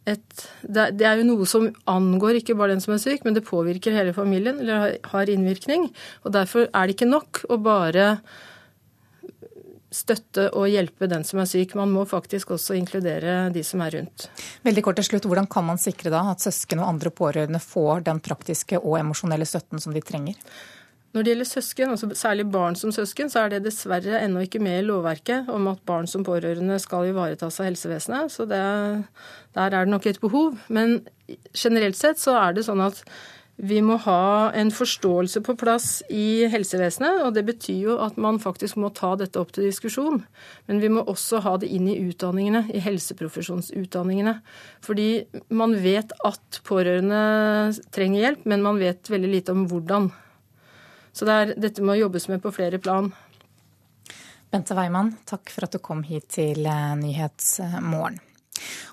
et Det er jo noe som angår ikke bare den som er syk, men det påvirker hele familien, eller har innvirkning. Og derfor er det ikke nok å bare støtte og hjelpe den som er syk. Man må faktisk også inkludere de som er rundt. Veldig kort til slutt, Hvordan kan man sikre da at søsken og andre pårørende får den praktiske og emosjonelle støtten som de trenger? Når det gjelder søsken, altså særlig barn som søsken, så er det dessverre ennå ikke med i lovverket om at barn som pårørende skal ivaretas av helsevesenet. Så det, der er det nok et behov. Men generelt sett så er det sånn at vi må ha en forståelse på plass i helsevesenet, og det betyr jo at man faktisk må ta dette opp til diskusjon. Men vi må også ha det inn i utdanningene, i helseprofesjonsutdanningene. Fordi man vet at pårørende trenger hjelp, men man vet veldig lite om hvordan. Så det er, dette må jobbes med på flere plan. Bente Weimann, takk for at du kom hit til eh, Nyhetsmorgen.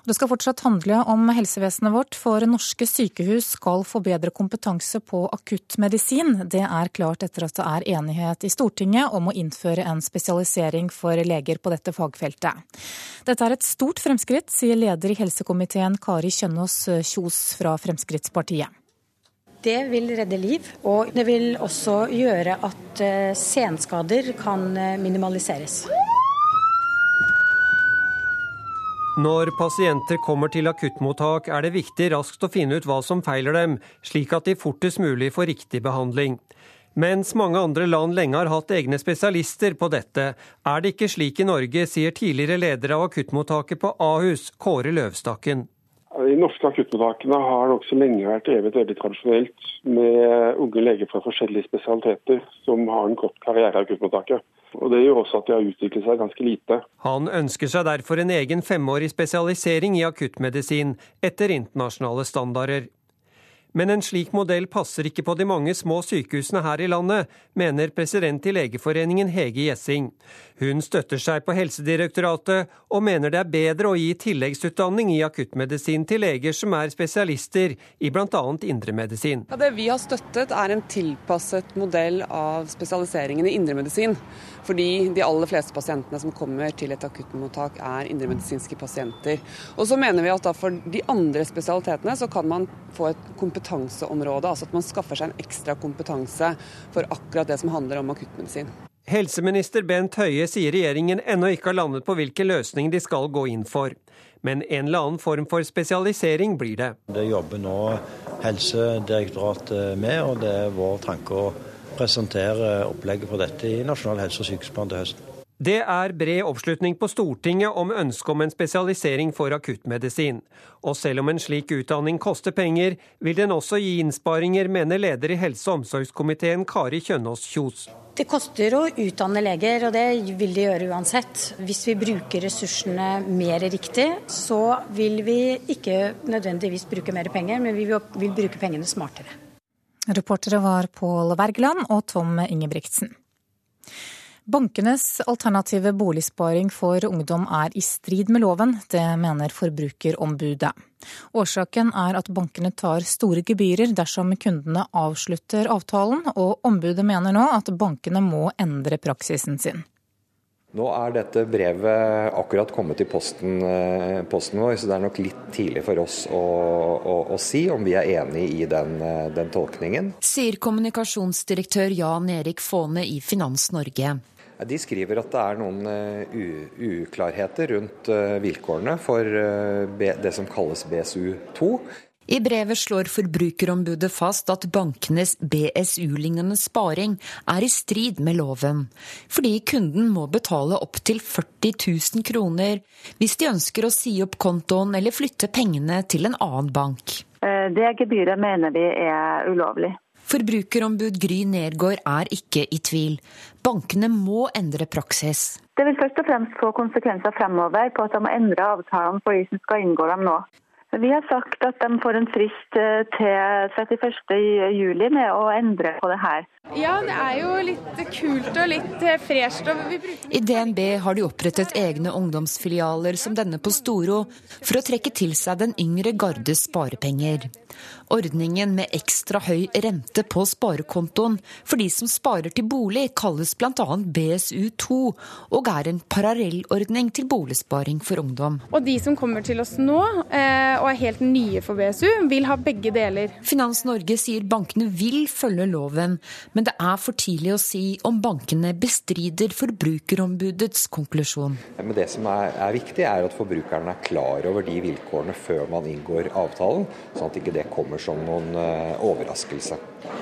Det skal fortsatt handle om helsevesenet vårt, for norske sykehus skal få bedre kompetanse på akuttmedisin. Det er klart etter at det er enighet i Stortinget om å innføre en spesialisering for leger på dette fagfeltet. Dette er et stort fremskritt, sier leder i helsekomiteen Kari Kjønaas Kjos fra Fremskrittspartiet. Det vil redde liv, og det vil også gjøre at eh, senskader kan eh, minimaliseres. Når pasienter kommer til akuttmottak, er det viktig raskt å finne ut hva som feiler dem, slik at de fortest mulig får riktig behandling. Mens mange andre land lenge har hatt egne spesialister på dette, er det ikke slik i Norge, sier tidligere leder av akuttmottaket på Ahus, Kåre Løvstakken. De norske akuttmottakene har nokså lenge vært drevet veldig tradisjonelt med unge leger fra forskjellige spesialiteter som har en kort karriere i akuttmottaket og Det gjør også at de har utviklet seg ganske lite. Han ønsker seg derfor en egen femårig spesialisering i akuttmedisin etter internasjonale standarder. Men en slik modell passer ikke på de mange små sykehusene her i landet, mener president i Legeforeningen Hege Gjessing. Hun støtter seg på Helsedirektoratet, og mener det er bedre å gi tilleggsutdanning i akuttmedisin til leger som er spesialister i bl.a. indremedisin. Ja, det vi har støttet er en tilpasset modell av spesialiseringen i indremedisin. Fordi de aller fleste pasientene som kommer til et akuttmottak er indremedisinske pasienter. Og så mener vi at for de andre spesialitetene så kan man få et kompetanseområde. Altså at man skaffer seg en ekstra kompetanse for akkurat det som handler om akuttmedisin. Helseminister Bent Høie sier regjeringen ennå ikke har landet på hvilke løsninger de skal gå inn for. Men en eller annen form for spesialisering blir det. Det jobber nå Helsedirektoratet med, og det er vår tanke å presentere opplegget for dette i Nasjonal helse- og sykehusplan til høsten. Det er bred oppslutning på Stortinget om ønsket om en spesialisering for akuttmedisin. Og selv om en slik utdanning koster penger, vil den også gi innsparinger, mener leder i helse- og omsorgskomiteen Kari Kjønaas Kjos. Det koster å utdanne leger, og det vil det gjøre uansett. Hvis vi bruker ressursene mer riktig, så vil vi ikke nødvendigvis bruke mer penger, men vi vil bruke pengene smartere. Reportere var Pål Wergeland og Tom Ingebrigtsen. Bankenes alternative boligsparing for ungdom er i strid med loven, det mener Forbrukerombudet. Årsaken er at bankene tar store gebyrer dersom kundene avslutter avtalen, og ombudet mener nå at bankene må endre praksisen sin. Nå er dette brevet akkurat kommet i posten, eh, posten, vår, så det er nok litt tidlig for oss å, å, å si om vi er enig i den, eh, den, tolkningen. Sier kommunikasjonsdirektør Jan Erik Faane i Finans Norge. De skriver at det er noen uh, uklarheter rundt uh, vilkårene for uh, det som kalles BSU2. I brevet slår Forbrukerombudet fast at bankenes BSU-lignende sparing er i strid med loven, fordi kunden må betale opptil 40 000 kroner hvis de ønsker å si opp kontoen eller flytte pengene til en annen bank. Det gebyret mener vi er ulovlig. Forbrukerombud Gry Nergård er ikke i tvil. Bankene må endre praksis. Det vil først og fremst få konsekvenser fremover på at de må endre avtalene for de som skal inngå dem nå. Vi har sagt at de får en frist eh, til 31.07 med å endre på det her. Ja, det er jo litt kult og litt eh, fresht. I DNB har de opprettet egne ungdomsfilialer som denne på Storo, for å trekke til seg den yngre gardes sparepenger. Ordningen med ekstra høy rente på sparekontoen for de som sparer til bolig, kalles bl.a. BSU2, og er en parallellordning til boligsparing for ungdom. Og de som kommer til oss nå eh, og er helt nye for BSU, vil ha begge deler. Finans Norge sier bankene vil følge loven, men det er for tidlig å si om bankene bestrider Forbrukerombudets konklusjon. Men det som er, er viktig, er at forbrukerne er klar over de vilkårene før man inngår avtalen, sånn at ikke det kommer som noen uh, overraskelse.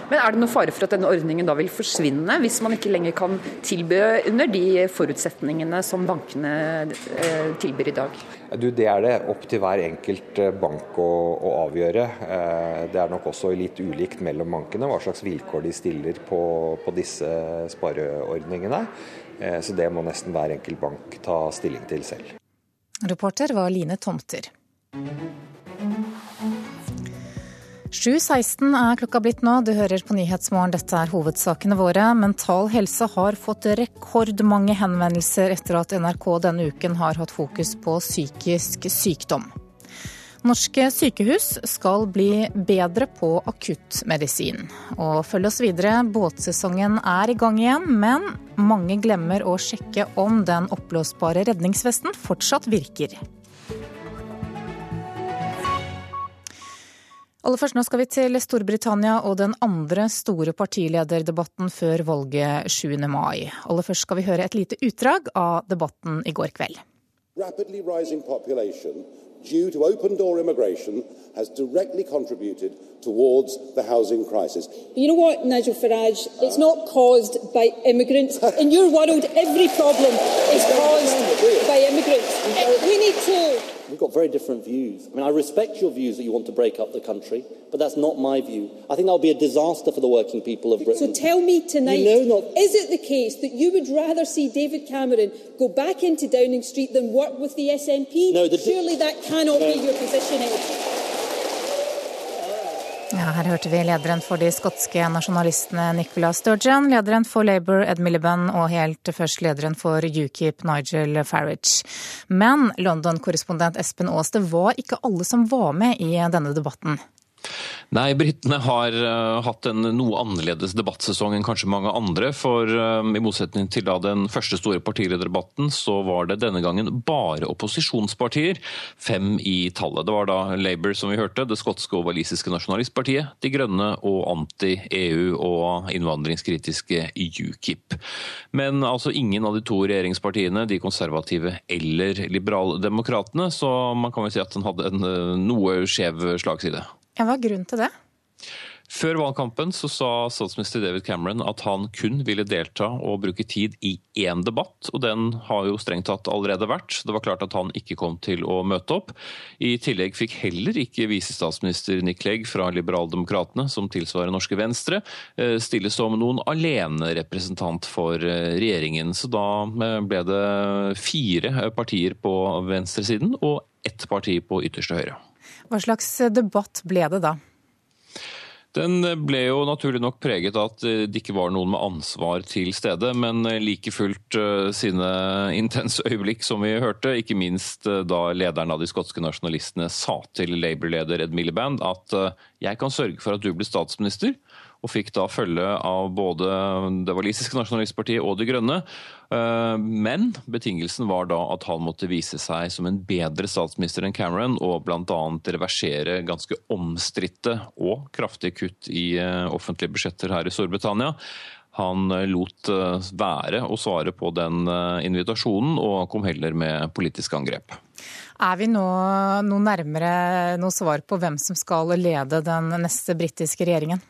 Men Er det noe fare for at denne ordningen da vil forsvinne, hvis man ikke lenger kan tilby under de forutsetningene som bankene uh, tilbyr i dag? Du, det er det opp til hver enkelt eh, bank å, å avgjøre. Det er nok også litt ulikt mellom bankene hva slags vilkår de stiller på, på disse spareordningene. Så det må nesten hver enkelt bank ta stilling til selv. Reporter var Line Tomter. 7.16 er klokka blitt nå. Du hører på Nyhetsmorgen, dette er hovedsakene våre. Mental Helse har fått rekordmange henvendelser etter at NRK denne uken har hatt fokus på psykisk sykdom. Norske sykehus skal bli bedre på akuttmedisin. Og følg oss videre, båtsesongen er i gang igjen, men mange glemmer å sjekke om den oppblåsbare redningsvesten fortsatt virker. Aller først, nå skal vi til Storbritannia og den andre store partilederdebatten før valget 7. mai. Aller først skal vi høre et lite utdrag av debatten i går kveld. Rapidly rising population due to open door immigration has directly contributed towards the housing crisis. You know what, Nigel Farage? It's not caused by immigrants. In your world, every problem is caused by immigrants. We need to We've got very different views. I mean, I respect your views that you want to break up the country, but that's not my view. I think that would be a disaster for the working people of Britain. So tell me tonight, you know not... is it the case that you would rather see David Cameron go back into Downing Street than work with the SNP? No, the... Surely that cannot no. be your position. Ja, her hørte vi lederen for de skotske nasjonalistene Nicola Sturgeon, lederen for Labour Ed Miliband og helt først lederen for UKIP Nigel Farage. Men London-korrespondent Espen Aas, det var ikke alle som var med i denne debatten? Nei, britene har uh, hatt en noe annerledes debattsesong enn kanskje mange andre. For uh, i motsetning til da den første store partilederdebatten, så var det denne gangen bare opposisjonspartier. Fem i tallet. Det var da Labour, som vi hørte, det skotske og walisiske nasjonalistpartiet, De Grønne og anti-EU og innvandringskritiske UKIP. Men altså ingen av de to regjeringspartiene, de konservative eller liberaldemokratene, så man kan vel si at den hadde en uh, noe skjev slagside. Ja, Hva er grunnen til det? Før valgkampen så sa statsminister David Cameron at han kun ville delta og bruke tid i én debatt, og den har jo strengt tatt allerede vært. Det var klart at han ikke kom til å møte opp. I tillegg fikk heller ikke visestatsminister Nick Clegg fra Liberaldemokratene, som tilsvarer norske Venstre, eh, stille som noen alenerepresentant for eh, regjeringen. Så da eh, ble det fire partier på venstresiden og ett parti på ytterste høyre. Hva slags debatt ble det da? Den ble jo naturlig nok preget av at det ikke var noen med ansvar til stede, men like fullt eh, sine intense øyeblikk, som vi hørte. Ikke minst eh, da lederen av de skotske nasjonalistene sa til Labour-leder Ed Miliband at eh, jeg kan sørge for at du blir statsminister, og fikk da følge av både det walisiske nasjonalistpartiet og De Grønne. Eh, men betingelsen var da at han måtte vise seg som en bedre statsminister enn Cameron, og bl.a. reversere ganske omstridte og kraftige kutt i eh, offentlige budsjetter her i Storbritannia. Han eh, lot være å svare på den invitasjonen, og kom heller med politiske angrep. Er vi nå noe nærmere noe svar på hvem som skal lede den neste britiske regjeringen?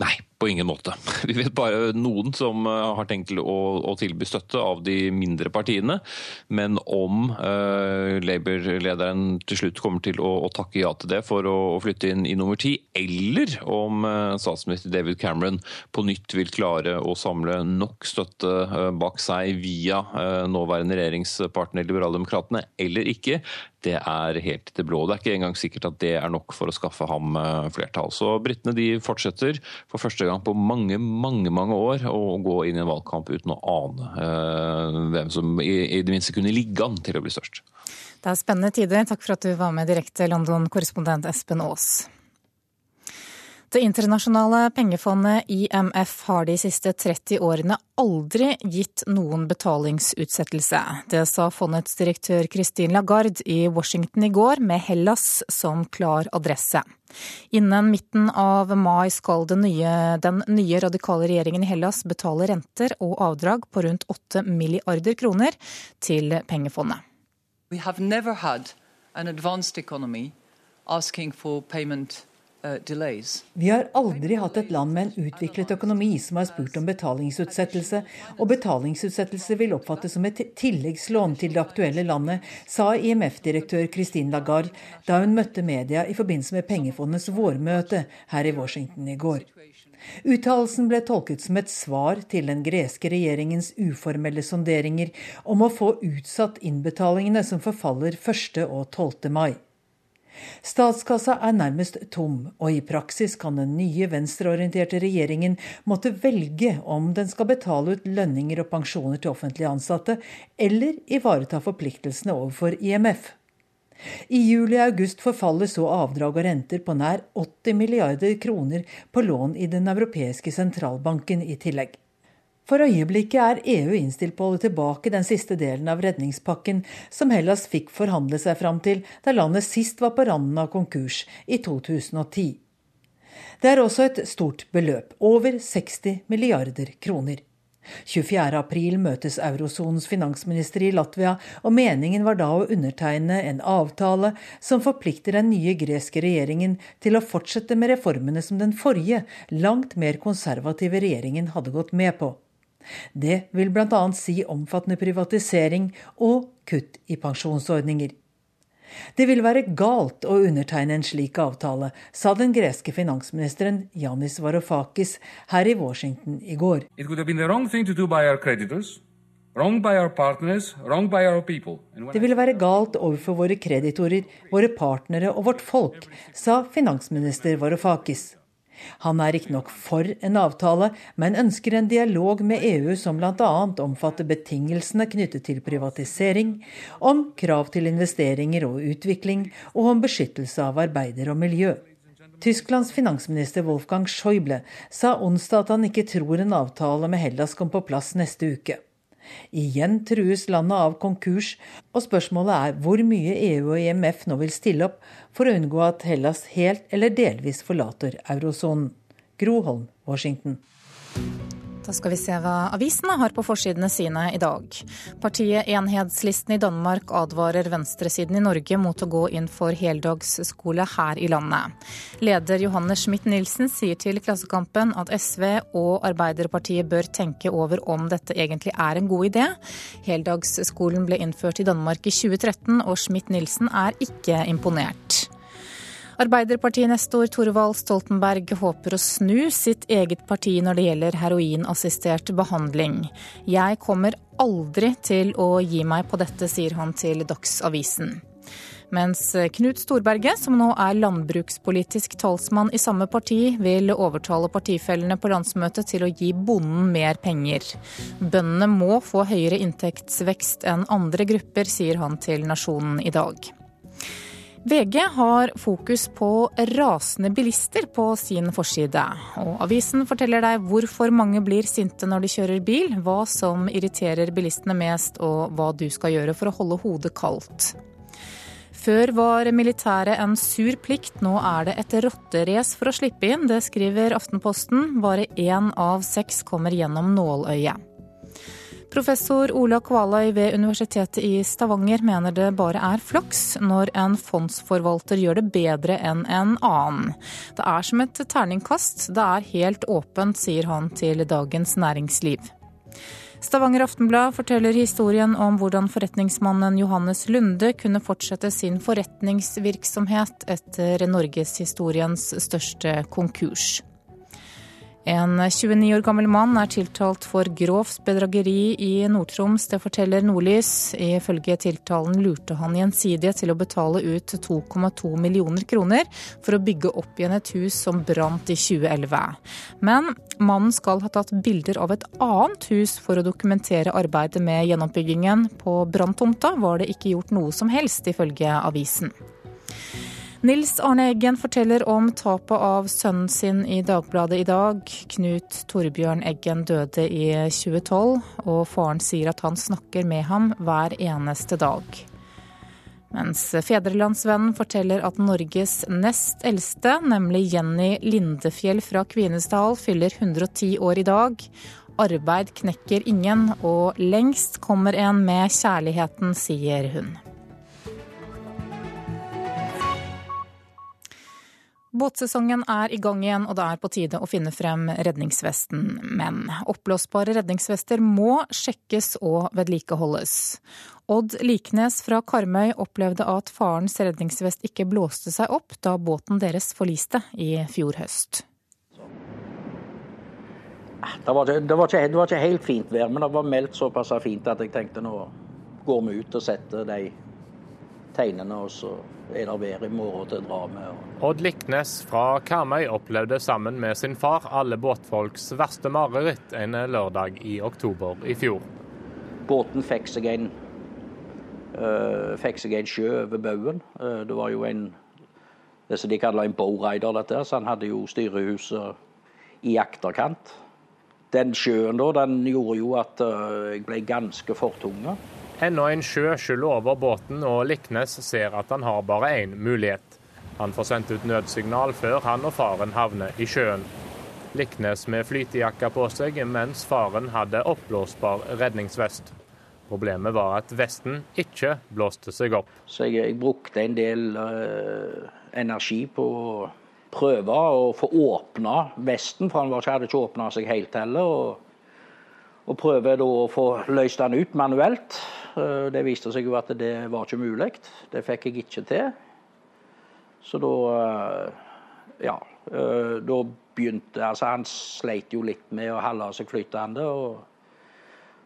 Nei, på ingen måte. Vi vet bare noen som eh, har tenkt å, å tilby støtte av de mindre partiene. Men om uh, Labour-lederen til slutt kommer til å, å, takke ja til det for å, å flytte inn i nummer ti, eller om uh, statsminister David Cameron på nytt vil klare å samle nok støtte uh, bak seg via nåværende regjeringspartner Liberaldemokratene eller ikke, det er helt til blå. Det er ikke engang sikkert at det er nok for å skaffe ham flertall. Så britene de fortsetter for første gang på mange, mange mange år å gå inn i en valgkamp uten å ane uh, hvem som i, i det minste kunne ligge an til å bli størst. Det er spennende tider. Takk for at du var med direkte, London-korrespondent Espen Aas. Det internasjonale pengefondet IMF har de siste 30 årene aldri gitt noen betalingsutsettelse. Det sa fondets direktør Christine Lagarde i Washington i går, med Hellas som klar adresse. Innen midten av mai skal den nye, den nye radikale regjeringen i Hellas betale renter og avdrag på rundt 8 milliarder kroner til pengefondet. We have never had an advanced economy asking for payment Vi har aldri hatt et land med en utviklet økonomi som har spurt om betalingsutsettelse, og betalingsutsettelse vil oppfattes som et tilleggslån til det aktuelle landet, sa IMF-direktør Christine Lagarde da hun møtte media i forbindelse med pengefondets vårmøte her i Washington i går. Uttalelsen ble tolket som et svar til den greske regjeringens uformelle sonderinger om å få utsatt innbetalingene som forfaller 1. og 12. mai. Statskassa er nærmest tom, og i praksis kan den nye venstreorienterte regjeringen måtte velge om den skal betale ut lønninger og pensjoner til offentlig ansatte, eller ivareta forpliktelsene overfor IMF. I juli og august forfaller så avdrag og renter på nær 80 milliarder kroner på lån i Den europeiske sentralbanken i tillegg. For øyeblikket er EU innstilt på å holde tilbake den siste delen av redningspakken som Hellas fikk forhandle seg fram til da landet sist var på randen av konkurs, i 2010. Det er også et stort beløp, over 60 milliarder kroner. 24.4 møtes eurosonens finansministre i Latvia, og meningen var da å undertegne en avtale som forplikter den nye greske regjeringen til å fortsette med reformene som den forrige, langt mer konservative regjeringen hadde gått med på. Det vil bl.a. si omfattende privatisering og kutt i pensjonsordninger. Det vil være galt å undertegne en slik avtale, sa den greske finansministeren Yanis Varoufakis her i Washington i går. Det ville være galt overfor våre kreditorer, våre partnere og vårt folk, sa finansminister Varoufakis. Han er riktignok for en avtale, men ønsker en dialog med EU som bl.a. omfatter betingelsene knyttet til privatisering, om krav til investeringer og utvikling, og om beskyttelse av arbeider og miljø. Tysklands finansminister Wolfgang Schäuble sa onsdag at han ikke tror en avtale med Hellas kom på plass neste uke. Igjen trues landet av konkurs, og spørsmålet er hvor mye EU og IMF nå vil stille opp for å unngå at Hellas helt eller delvis forlater eurosonen. Gro Holm, Washington. Da skal vi se hva avisene har på forsidene sine i dag. Partiet Enhetslisten i Danmark advarer venstresiden i Norge mot å gå inn for heldagsskole her i landet. Leder Johanne Schmidt-Nielsen sier til Klassekampen at SV og Arbeiderpartiet bør tenke over om dette egentlig er en god idé. Heldagsskolen ble innført i Danmark i 2013, og Schmidt-Nielsen er ikke imponert. Arbeiderpartinestor Torvald Stoltenberg håper å snu sitt eget parti når det gjelder heroinassistert behandling. Jeg kommer aldri til å gi meg på dette, sier han til Dagsavisen. Mens Knut Storberget, som nå er landbrukspolitisk talsmann i samme parti, vil overtale partifellene på landsmøtet til å gi bonden mer penger. Bøndene må få høyere inntektsvekst enn andre grupper, sier han til Nasjonen i dag. VG har fokus på rasende bilister på sin forside. Og avisen forteller deg hvorfor mange blir sinte når de kjører bil, hva som irriterer bilistene mest og hva du skal gjøre for å holde hodet kaldt. Før var militæret en sur plikt, nå er det et rotterace for å slippe inn. Det skriver Aftenposten. Bare én av seks kommer gjennom nåløyet. Professor Ola Kvaløy ved Universitetet i Stavanger mener det bare er flaks når en fondsforvalter gjør det bedre enn en annen. Det er som et terningkast, det er helt åpent, sier han til Dagens Næringsliv. Stavanger Aftenblad forteller historien om hvordan forretningsmannen Johannes Lunde kunne fortsette sin forretningsvirksomhet etter norgeshistoriens største konkurs. En 29 år gammel mann er tiltalt for grovt bedrageri i Nord-Troms. Det forteller Nordlys. Ifølge tiltalen lurte han gjensidige til å betale ut 2,2 millioner kroner for å bygge opp igjen et hus som brant i 2011. Men mannen skal ha tatt bilder av et annet hus for å dokumentere arbeidet med gjenoppbyggingen. På branntomta var det ikke gjort noe som helst, ifølge avisen. Nils Arne Eggen forteller om tapet av sønnen sin i Dagbladet i dag. Knut Torbjørn Eggen døde i 2012, og faren sier at han snakker med ham hver eneste dag. Mens Fedrelandsvennen forteller at Norges nest eldste, nemlig Jenny Lindefjell fra Kvinesdal, fyller 110 år i dag. Arbeid knekker ingen, og lengst kommer en med kjærligheten, sier hun. Båtsesongen er i gang igjen, og det er på tide å finne frem redningsvesten. Men oppblåsbare redningsvester må sjekkes og vedlikeholdes. Odd Liknes fra Karmøy opplevde at farens redningsvest ikke blåste seg opp da båten deres forliste i fjor høst. Det var, ikke, det, var ikke, det var, ikke, helt fint vær, men det var meldt såpass fint at jeg tenkte nå går vi ut og setter de tegnene, og så er det vær i morgen til å dra med. Odd Liknes fra Karmøy opplevde sammen med sin far alle båtfolks verste mareritt en lørdag i oktober i fjor. Båten fikk seg en, uh, fikk seg en sjø over baugen. Uh, det var jo en det som de kaller en bowrider, dette, så han hadde jo styrehuset i akterkant. Den sjøen da, den gjorde jo at uh, jeg ble ganske fortunga. Enda en sjø skyller over båten, og Liknes ser at han har bare én mulighet. Han får sendt ut nødsignal før han og faren havner i sjøen. Liknes med flytejakka på seg, mens faren hadde oppblåsbar redningsvest. Problemet var at vesten ikke blåste seg opp. Så jeg, jeg brukte en del uh, energi på å prøve å få åpna vesten, for han hadde ikke åpna seg helt heller. Og, og prøve å få løst den ut manuelt. Eh, det viste seg jo at det var ikke mulig. Det fikk jeg ikke til. Så da eh, Ja. Eh, da begynte Altså, han sleit jo litt med å holde seg flytende. og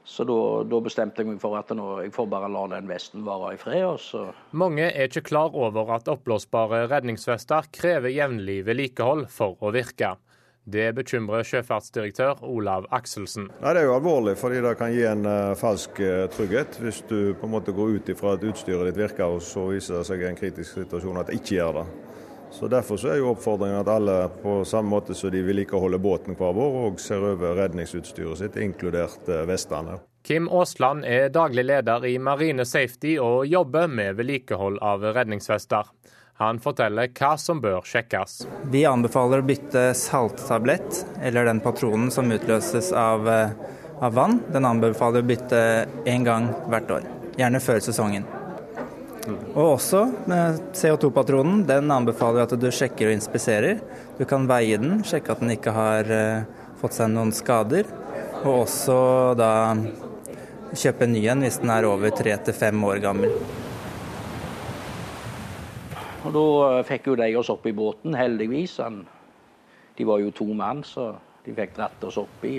Så da, da, bestemte jeg meg for at nå, jeg får bare la den vesten være i fred. Også. Mange er ikke klar over at oppblåsbare redningsvester krever jevnlig vedlikehold for å virke. Det bekymrer sjøfartsdirektør Olav Akselsen. Nei, det er jo alvorlig, fordi det kan gi en uh, falsk uh, trygghet. Hvis du på en måte går ut ifra at utstyret ditt virker, og så viser det seg i en kritisk situasjon at det ikke gjør det. Så Derfor så er jo oppfordringen at alle på samme måte som de vedlikeholder båten hver vår, og ser over redningsutstyret sitt, inkludert uh, vestene. Kim Aasland er daglig leder i Marine Safety og jobber med vedlikehold av redningsvester. Han forteller hva som bør sjekkes. Vi anbefaler å bytte salttablett, eller den patronen som utløses av, eh, av vann. Den anbefaler å bytte én gang hvert år, gjerne før sesongen. Og også CO2-patronen. Den anbefaler at du sjekker og inspiserer. Du kan veie den, sjekke at den ikke har uh, fått seg noen skader. Og også da kjøpe en ny en hvis den er over tre til fem år gammel. Og Da eh, fikk jo de oss opp i båten, heldigvis. De var jo to mann, så de fikk dratt oss oppi.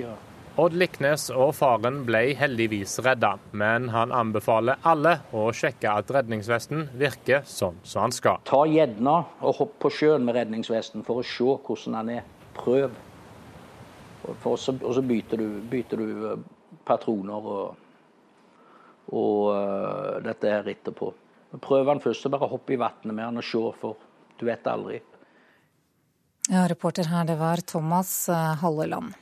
Odd Liknes og faren ble heldigvis redda, men han anbefaler alle å sjekke at redningsvesten virker sånn som han skal. Ta gjedna og hopp på sjøen med redningsvesten for å se hvordan den er. Prøv. Og så, og så byter, du, byter, du, eh, patroner og, og uh, dette her etterpå. Prøv den først, så bare hopp i vannet med den og se, for du vet aldri. Ja, reporter her, det var Thomas eh, Halleland.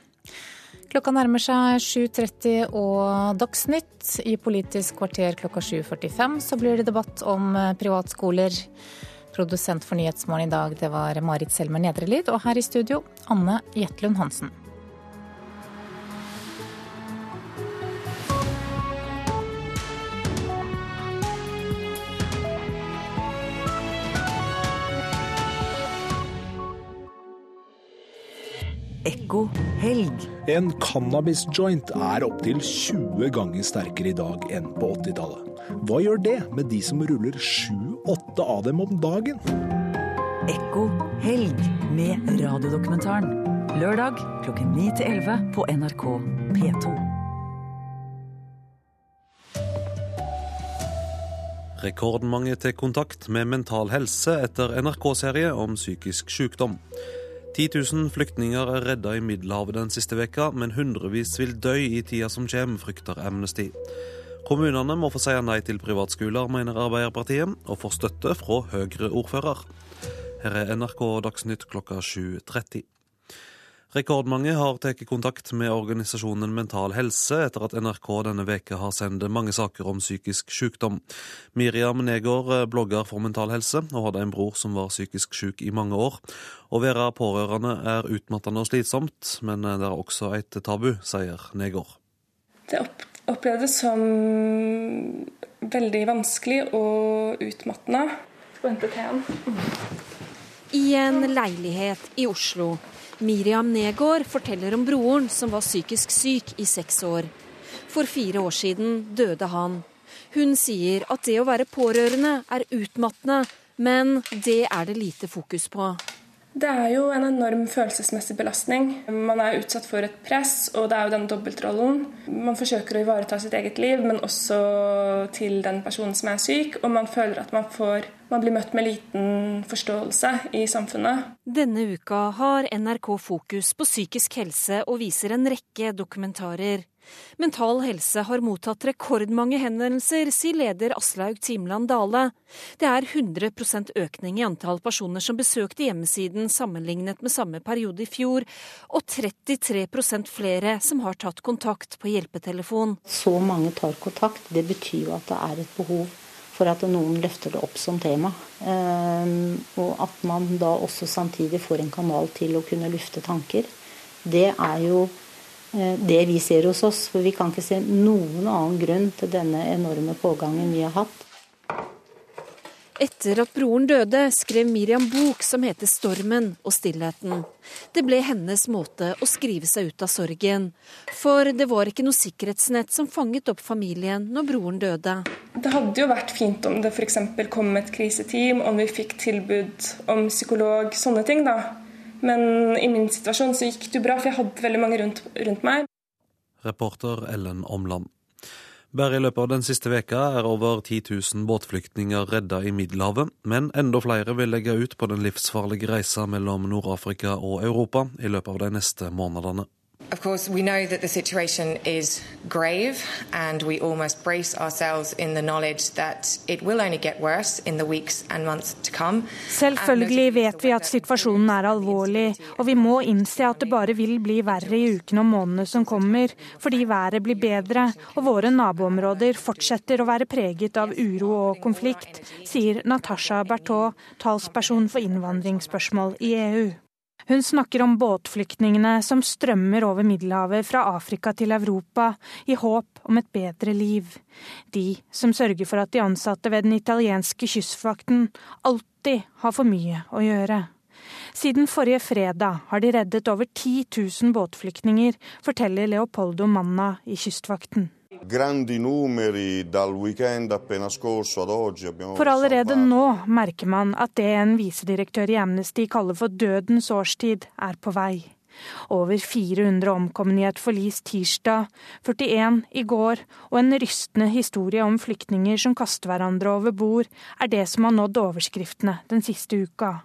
Klokka nærmer seg 7.30 og Dagsnytt. I Politisk kvarter klokka 7.45 så blir det debatt om eh, privatskoler. Produsent for Nyhetsmorgen i dag, det var Marit Selmer Nedrelid. Og her i studio, Anne Jetlund Hansen. Ekko helg. En cannabis-joint er opptil 20 ganger sterkere i dag enn på 80-tallet. Hva gjør det med de som ruller sju-åtte av dem om dagen? Ekko helg med radiodokumentaren. Lørdag klokken 9 til 11 på NRK P2. Rekordmange til kontakt med Mental Helse etter NRK-serie om psykisk sykdom. 10 000 flyktninger er redda i Middelhavet den siste veka, men hundrevis vil dø i tida som kommer, frykter Amnesty. Kommunene må få si nei til privatskoler, mener Arbeiderpartiet, og får støtte fra Høyre-ordfører. Her er NRK Dagsnytt klokka 7.30. Rekordmange har tatt kontakt med organisasjonen Mental Helse etter at NRK denne veka har sendt mange saker om psykisk sykdom. Miriam Negård eh, blogger for Mental Helse og hadde en bror som var psykisk syk i mange år. Å være pårørende er utmattende og slitsomt, men eh, det er også et tabu, sier Negård. Det opplevdes som veldig vanskelig og utmattende. I en leilighet i Oslo Miriam Negård forteller om broren som var psykisk syk i seks år. For fire år siden døde han. Hun sier at det å være pårørende er utmattende, men det er det lite fokus på. Det er jo en enorm følelsesmessig belastning. Man er utsatt for et press, og det er jo den dobbeltrollen. Man forsøker å ivareta sitt eget liv, men også til den personen som er syk. Og man føler at man, får, man blir møtt med liten forståelse i samfunnet. Denne uka har NRK fokus på psykisk helse og viser en rekke dokumentarer. Mental Helse har mottatt rekordmange henvendelser, sier leder Aslaug Timland Dale. Det er 100% økning i antall personer som besøkte hjemmesiden sammenlignet med samme periode i fjor, og 33% flere som har tatt kontakt på hjelpetelefon. Så mange tar kontakt, det betyr jo at det er et behov for at noen løfter det opp som tema. Ehm, og at man da også samtidig får en kanal til å kunne lufte tanker. Det er jo Eh, det vi ser hos oss. For vi kan ikke se noen annen grunn til denne enorme pågangen vi har hatt. Etter at broren døde, skrev Miriam bok som heter 'Stormen og stillheten'. Det ble hennes måte å skrive seg ut av sorgen. For det var ikke noe sikkerhetsnett som fanget opp familien når broren døde. Det hadde jo vært fint om det f.eks. kom et kriseteam, om vi fikk tilbud om psykolog, sånne ting, da. Men i min situasjon så gikk det jo bra, for jeg hadde veldig mange rundt, rundt meg. Reporter Ellen Omland. Bare i løpet av den siste veka er over 10 000 båtflyktninger redda i Middelhavet, men enda flere vil legge ut på den livsfarlige reisa mellom Nord-Afrika og Europa i løpet av de neste månedene. Of course, we know that the situation is grave, and we almost brace ourselves in the knowledge that it will only get worse in the weeks and months to come. Selvfølgelig vet vi at situasjonen er alvorlig, og vi må innse at det bare vil bli verre i ukene og månedene som kommer, fordi været blir bedre og våre naboområder fortsetter å være preget av uro og konflikt, sier Natasha Berthaud, talsperson for innvandringsspørsmål i EU. Hun snakker om båtflyktningene som strømmer over Middelhavet fra Afrika til Europa i håp om et bedre liv. De som sørger for at de ansatte ved den italienske kystvakten alltid har for mye å gjøre. Siden forrige fredag har de reddet over 10 000 båtflyktninger, forteller Leopoldo Manna i Kystvakten. For allerede nå merker man at det en visedirektør i Amnesty kaller for dødens årstid, er på vei. Over 400 omkomne i et forlis tirsdag, 41 i går, og en rystende historie om flyktninger som kaster hverandre over bord, er det som har nådd overskriftene den siste uka.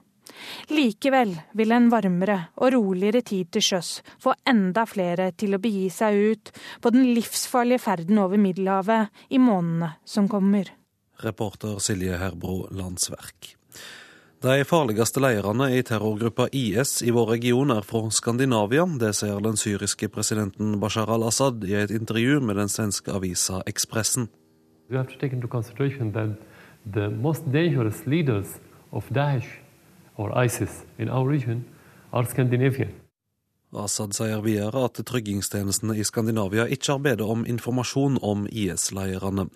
Likevel vil en varmere og roligere tid til sjøs få enda flere til å begi seg ut på den livsfarlige ferden over Middelhavet i månedene som kommer. Reporter Silje Herbro Landsverk. De farligste leirene i terrorgruppa IS i vår region er fra Skandinavia. Det sier den syriske presidenten Bashar al-Assad i et intervju med den svenske avisa Ekspressen. Daesh or ISIS in our region are Scandinavian. Assad sier videre at tryggingstjenestene i Skandinavia ikke arbeider om informasjon om IS-leirene.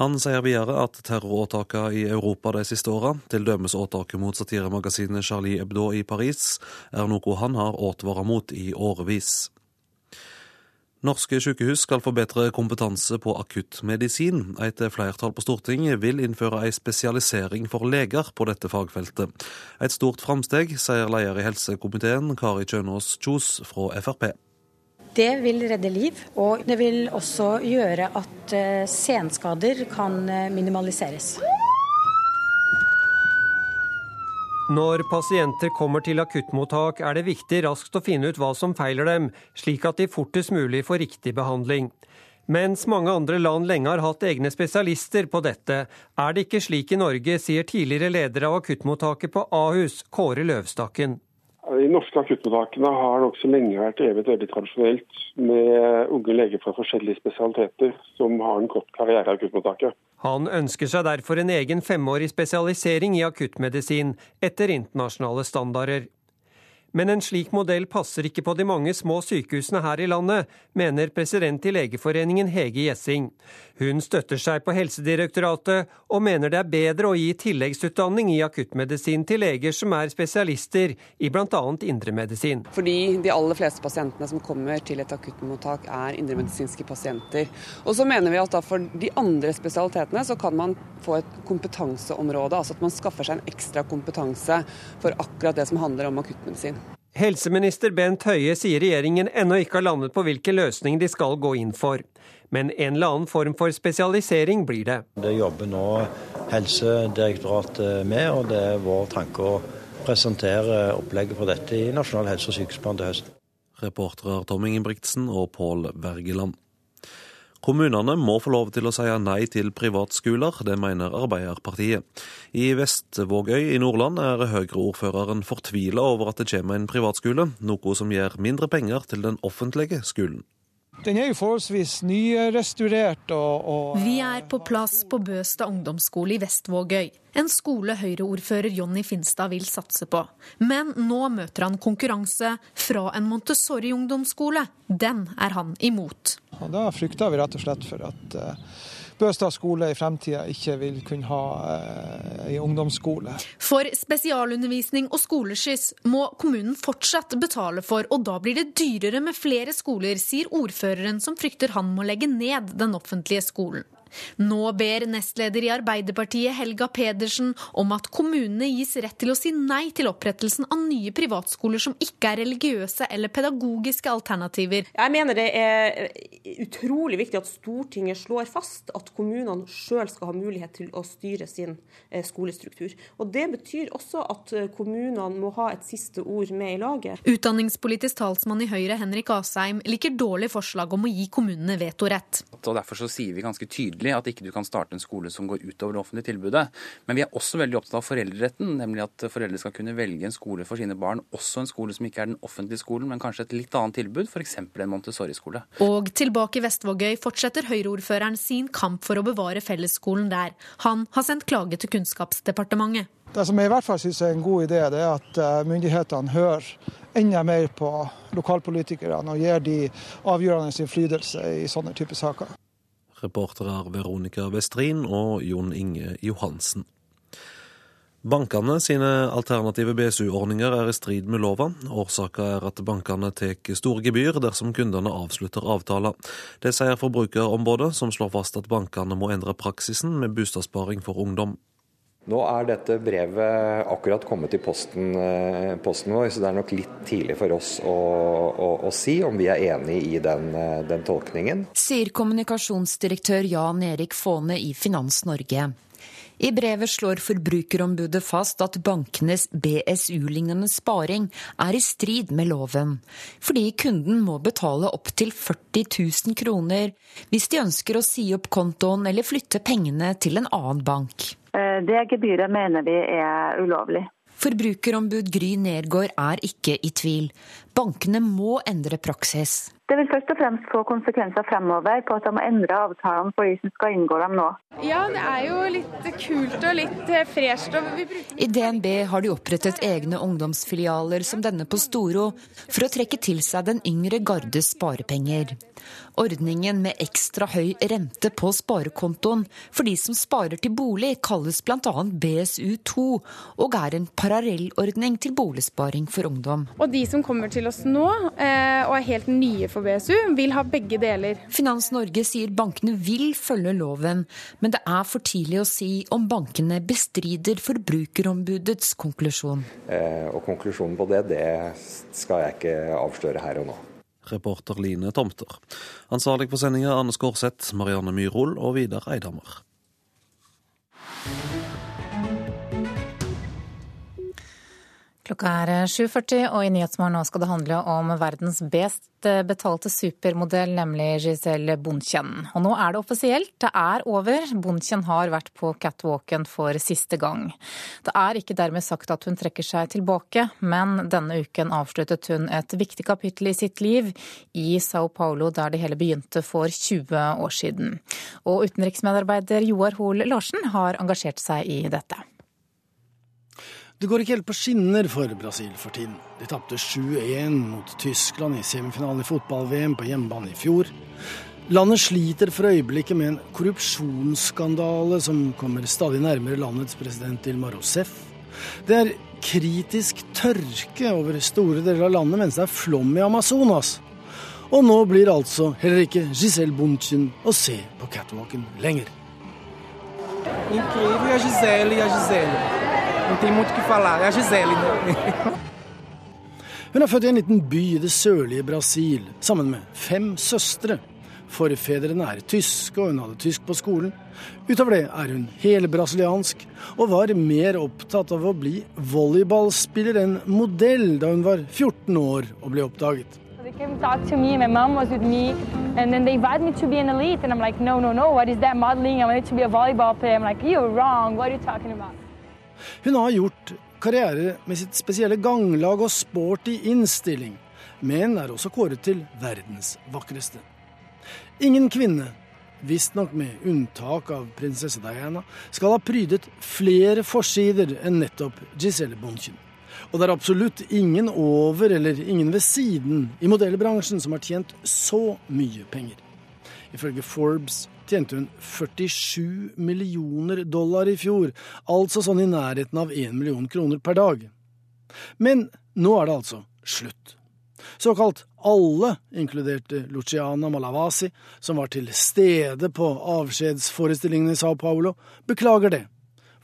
Han sier videre at terroråtakene i Europa de siste åra, til dømes åtaket mot satiremagasinet Charlie Hebdo i Paris, er noe han har advart mot i årevis. Norske sykehus skal få bedre kompetanse på akuttmedisin. Et flertall på Stortinget vil innføre en spesialisering for leger på dette fagfeltet. Et stort framsteg, sier leder i helsekomiteen Kari Kjønaas Kjos fra Frp. Det vil redde liv, og det vil også gjøre at eh, senskader kan eh, minimaliseres. Når pasienter kommer til akuttmottak, er det viktig raskt å finne ut hva som feiler dem, slik at de fortest mulig får riktig behandling. Mens mange andre land lenge har hatt egne spesialister på dette, er det ikke slik i Norge, sier tidligere leder av akuttmottaket på Ahus, Kåre Løvstakken. De norske akuttmottakene har nokså lenge vært drevet veldig tradisjonelt med unge leger fra forskjellige spesialiteter som har en kort karriere i akuttmottaket. Han ønsker seg derfor en egen femårig spesialisering i akuttmedisin etter internasjonale standarder. Men en slik modell passer ikke på de mange små sykehusene her i landet, mener president i Legeforeningen Hege Gjessing. Hun støtter seg på Helsedirektoratet og mener det er bedre å gi tilleggsutdanning i akuttmedisin til leger som er spesialister i bl.a. indremedisin. Fordi de aller fleste pasientene som kommer til et akuttmottak er indremedisinske pasienter. Og så mener vi at for de andre spesialitetene så kan man få et kompetanseområde, altså at man skaffer seg en ekstra kompetanse for akkurat det som handler om akuttmedisin. Helseminister Bent Høie sier regjeringen ennå ikke har landet på hvilken løsning de skal gå inn for. Men en eller annen form for spesialisering blir det. Det jobber nå Helsedirektoratet med, og det er vår tanke å presentere opplegget for dette i Nasjonal helse- og sykehusplan til høsten. Reportere Tom Ingebrigtsen og Pål Wergeland. Kommunene må få lov til å si nei til privatskoler, det mener Arbeiderpartiet. I Vestvågøy i Nordland er Høyre-ordføreren fortvila over at det kommer en privatskole, noe som gir mindre penger til den offentlige skolen. Den er jo forholdsvis nyrestaurert og, og Vi er på plass på Bøstad ungdomsskole i Vestvågøy. En skole Høyre-ordfører Jonny Finstad vil satse på. Men nå møter han konkurranse fra en Montessori-ungdomsskole. Den er han imot. Og da frykter vi rett og slett for at uh, Bøstad skole i fremtida ikke vil kunne ha ei eh, ungdomsskole. For spesialundervisning og skoleskyss må kommunen fortsatt betale for, og da blir det dyrere med flere skoler, sier ordføreren som frykter han må legge ned den offentlige skolen. Nå ber nestleder i Arbeiderpartiet Helga Pedersen om at kommunene gis rett til å si nei til opprettelsen av nye privatskoler som ikke er religiøse eller pedagogiske alternativer. Jeg mener det er utrolig viktig at Stortinget slår fast at kommunene sjøl skal ha mulighet til å styre sin eh, skolestruktur. Og Det betyr også at eh, kommunene må ha et siste ord med i laget. Utdanningspolitisk talsmann i Høyre Henrik Asheim liker dårlig forslag om å gi kommunene vetorett. Og Derfor så sier vi ganske tydelig at ikke du kan starte en skole som går utover det offentlige tilbudet. Men vi er også veldig opptatt av foreldreretten, nemlig at foreldre skal kunne velge en skole for sine barn, også en skole som ikke er den offentlige skolen, men kanskje et litt annet tilbud, f.eks. en Montessori-skole. Og tilbake i Vestvågøy fortsetter Høyre-ordføreren sin kamp for å bevare fellesskolen der. Han har sendt klage til Kunnskapsdepartementet. Det som jeg i hvert fall synes er en god idé, det er at eh, myndighetene hører enda mer på lokalpolitikerne og gir de avgjørende innflytelse i sånne typer saker. Reportere Veronica Westrin og Jon Inge Johansen. Bankene sine alternative BSU-ordninger er i strid med lova. Årsaka er at bankene tar store gebyr dersom kundene avslutter avtaler. Det sier Forbrukerombudet, som slår fast at bankene må endre praksisen med bostadssparing for ungdom. Nå er dette brevet akkurat kommet i posten, eh, posten vår, så det er nok litt tidlig for oss å, å, å si om vi er enig i den, eh, den tolkningen. Sier kommunikasjonsdirektør Jan Erik Faane i Finans Norge. I brevet slår Forbrukerombudet fast at bankenes BSU-lignende sparing er i strid med loven, fordi kunden må betale opptil 40 000 kroner hvis de ønsker å si opp kontoen eller flytte pengene til en annen bank. Eh, det gebyret mener vi er ulovlig. Forbrukerombud Gry Nergård er ikke i tvil. Bankene må endre praksis. Det vil først og fremst få konsekvenser fremover på at de må endre avtalene for de som skal inngå dem nå. Ja, det er jo litt kult og litt eh, fresht. I DNB har de opprettet egne ungdomsfilialer som denne på Storo, for å trekke til seg den yngre gardes sparepenger. Ordningen med ekstra høy rente på sparekontoen for de som sparer til bolig, kalles bl.a. BSU2, og er en parallellordning til boligsparing for ungdom. Og de som kommer til oss nå eh, og er helt nye for BSU, vil ha begge deler. Finans Norge sier bankene vil følge loven, men det er for tidlig å si om bankene bestrider Forbrukerombudets konklusjon. Eh, og konklusjonen på det, det skal jeg ikke avsløre her og nå. Reporter Line Tomter. Ansvarlig for sendinga Anne Skårseth, Marianne Myrhol og Vidar Eidhammer. Klokka er 7.40, og i Nyhetsmorgen nå skal det handle om verdens best betalte supermodell, nemlig Giselle Bundchen. Og nå er det offisielt, det er over. Bundchen har vært på catwalken for siste gang. Det er ikke dermed sagt at hun trekker seg tilbake, men denne uken avsluttet hun et viktig kapittel i sitt liv i Sao Paulo, der det hele begynte for 20 år siden. Og utenriksmedarbeider Joar Hoel Larsen har engasjert seg i dette. Det går ikke helt på skinner for Brasil for tiden. De tapte 7-1 mot Tyskland i semifinalen i fotball-VM på hjemmebane i fjor. Landet sliter for øyeblikket med en korrupsjonsskandale som kommer stadig nærmere landets president Dilma Rousef. Det er kritisk tørke over store deler av landet mens det er flom i Amazonas. Og nå blir altså heller ikke Giselle Bundchen å se på catwalken lenger. Incrível a Gisele e a Gisele. Não tem muito o que falar. É a Gisele, né? Hun er født i en liten by i det sørlige Brasil, sammen med fem søstre. Forfedrene er tyske, og hun hadde tysk på skolen. Utover det er hun helbrasiliansk, og var mer opptatt av å bli volleyballspiller enn modell da hun var 14 år og ble oppdaget. They came talk to me, my mom was with me, and then they invited me to be an elite, and I'm like, no, no, no, what is that modeling? I wanted to be a volleyball player. I'm like, you're wrong, what are you talking about? Hun har gjort karriere med sitt spesielle ganglag og sporty innstilling, men er også kåret til verdens vakreste. Ingen kvinne, visstnok med unntak av prinsesse Diana, skal ha prydet flere forsider enn nettopp Giselle Bundchen. Og det er absolutt ingen over eller ingen ved siden i modellbransjen som har tjent så mye penger. Ifølge Forbes tjente hun 47 millioner dollar i fjor, altså sånn i nærheten av 1 million kroner per dag. Men nå er det altså slutt. Såkalt alle inkluderte Luciana Malavasi, som var til stede på avskjedsforestillingen i Sao Paulo, beklager det.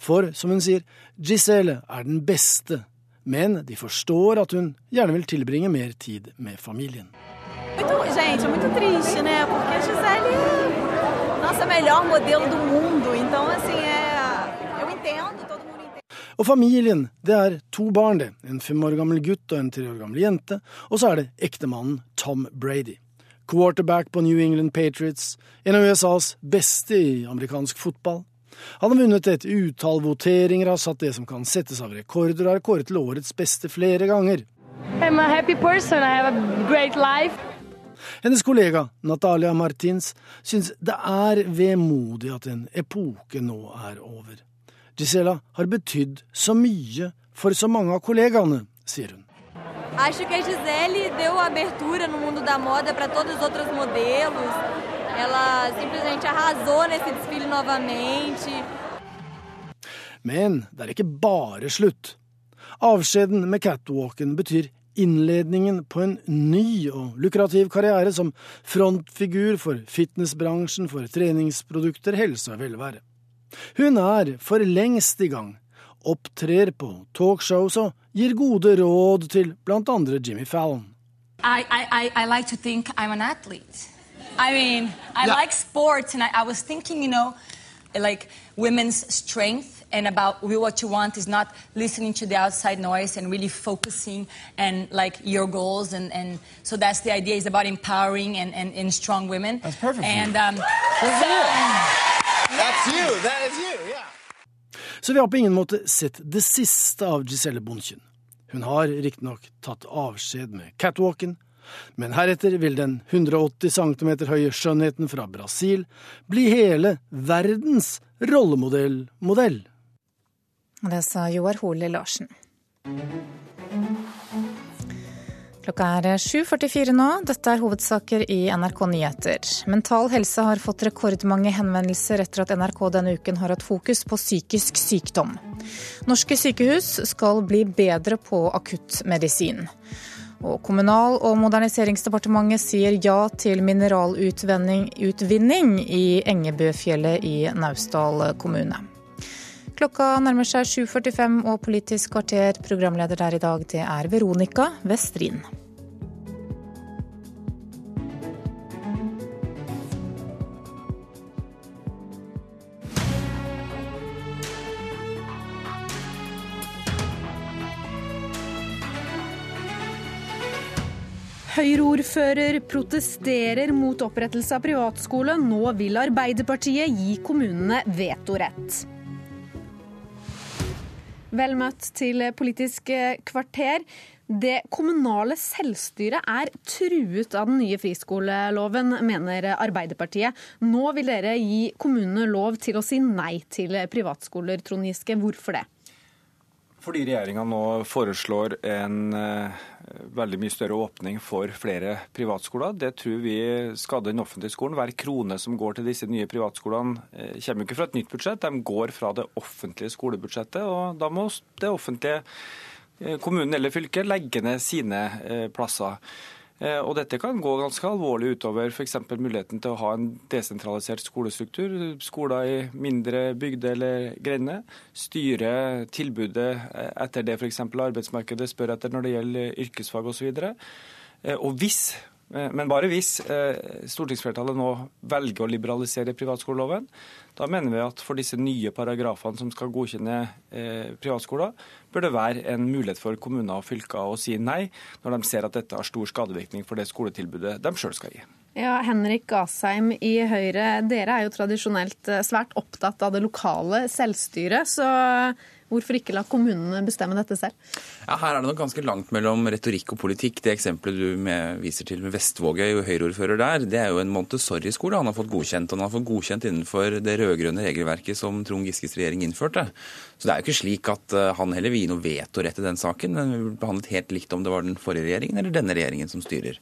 For, som hun sier, Gisele er den beste, men de forstår at hun gjerne vil tilbringe mer tid med familien. Og familien, det er to barn, det. En fem år gammel gutt og en tre år gammel jente. Og så er det ektemannen Tom Brady. Quarterback på New England Patriots, en av USAs beste i amerikansk fotball. Han har vunnet et utall voteringer, har satt det som kan settes av rekorder, og er kåret til årets beste flere ganger. I'm a happy person. I have a great life. Hennes kollega Natalia Martins syns det er vemodig at en epoke nå er over. Gisela har betydd så mye for så mange av kollegaene, sier hun. Acho que a Gisele deu abertura no mundo da moda para todos os outros modelos. Ela simplesmente arrasou nesse desfile novamente. Men det er ikke bare slutt. Avskjeden med catwalken betyr innledningen på en ny og lukrativ karriere som frontfigur for fitnessbransjen for treningsprodukter, helse og velvære. Hun er for lengst i gang, opptrer på talkshows og gir gode råd til blant andre Jimmy Fallon. I, I, I like to think I'm an athlete. I mean, I like sports, and I, I was thinking, you know, like women's strength and about what you want is not listening to the outside noise and really focusing and like your goals and, and so that's the idea is about empowering and, and, and strong women That's perfect for and you. um, That's you. That is you. Yeah. Så vi har på ingen måte sett det siste av Giselle Bundchen. Hun har riktignok tatt avskjed med catwalken, men heretter vil den 180 cm høye skjønnheten fra Brasil bli hele verdens rollemodell-modell. Det sa Joar Hole Larsen. Klokka er 7.44 nå. Dette er hovedsaker i NRK Nyheter. Mental Helse har fått rekordmange henvendelser etter at NRK denne uken har hatt fokus på psykisk sykdom. Norske sykehus skal bli bedre på akuttmedisin. Og Kommunal- og moderniseringsdepartementet sier ja til mineralutvinning i Engebøfjellet i Naustdal kommune. Klokka nærmer seg 7.45 og Politisk kvarter. Programleder der i dag, det er Veronica Westrin. Høyre-ordfører protesterer mot opprettelse av privatskole. Nå vil Arbeiderpartiet gi kommunene vetorett. Vel møtt til Politisk kvarter. Det kommunale selvstyret er truet av den nye friskoleloven, mener Arbeiderpartiet. Nå vil dere gi kommunene lov til å si nei til privatskoler. Trond Giske, hvorfor det? Fordi regjeringa nå foreslår en eh, veldig mye større åpning for flere privatskoler. Det tror vi skader den offentlige skolen. Hver krone som går til disse nye privatskolene, eh, kommer ikke fra et nytt budsjett, de går fra det offentlige skolebudsjettet. og Da må det offentlige, eh, kommunen eller fylket, legge ned sine plasser. Eh, Og Dette kan gå ganske alvorlig utover f.eks. muligheten til å ha en desentralisert skolestruktur. Skoler i mindre bygder eller grender. Styre tilbudet eh, etter det f.eks. arbeidsmarkedet spør etter når det gjelder yrkesfag osv. Og, og hvis, eh, men bare hvis, eh, stortingsflertallet nå velger å liberalisere privatskoleloven, da mener vi at for disse nye paragrafene som skal godkjenne eh, privatskoler, bør det være en mulighet for kommuner og fylker å si nei, når de ser at dette har stor skadevirkning for det skoletilbudet de sjøl skal gi. Ja, Henrik Asheim i Høyre, dere er jo tradisjonelt eh, svært opptatt av det lokale selvstyret. Så hvorfor ikke la kommunene bestemme dette selv? Ja, Her er det nok ganske langt mellom retorikk og politikk. Det eksempelet du med, viser til med Vestvågøy og Høyre-ordfører der, det er jo en Montessori-skole han har fått godkjent. Og han har fått godkjent innenfor det rød-grønne regelverket som Trond Giskes regjering innførte. Så det er jo ikke slik at eh, han heller vil gi noe vetorett i den saken. Den vil bli behandlet helt likt om det var den forrige regjeringen eller denne regjeringen som styrer.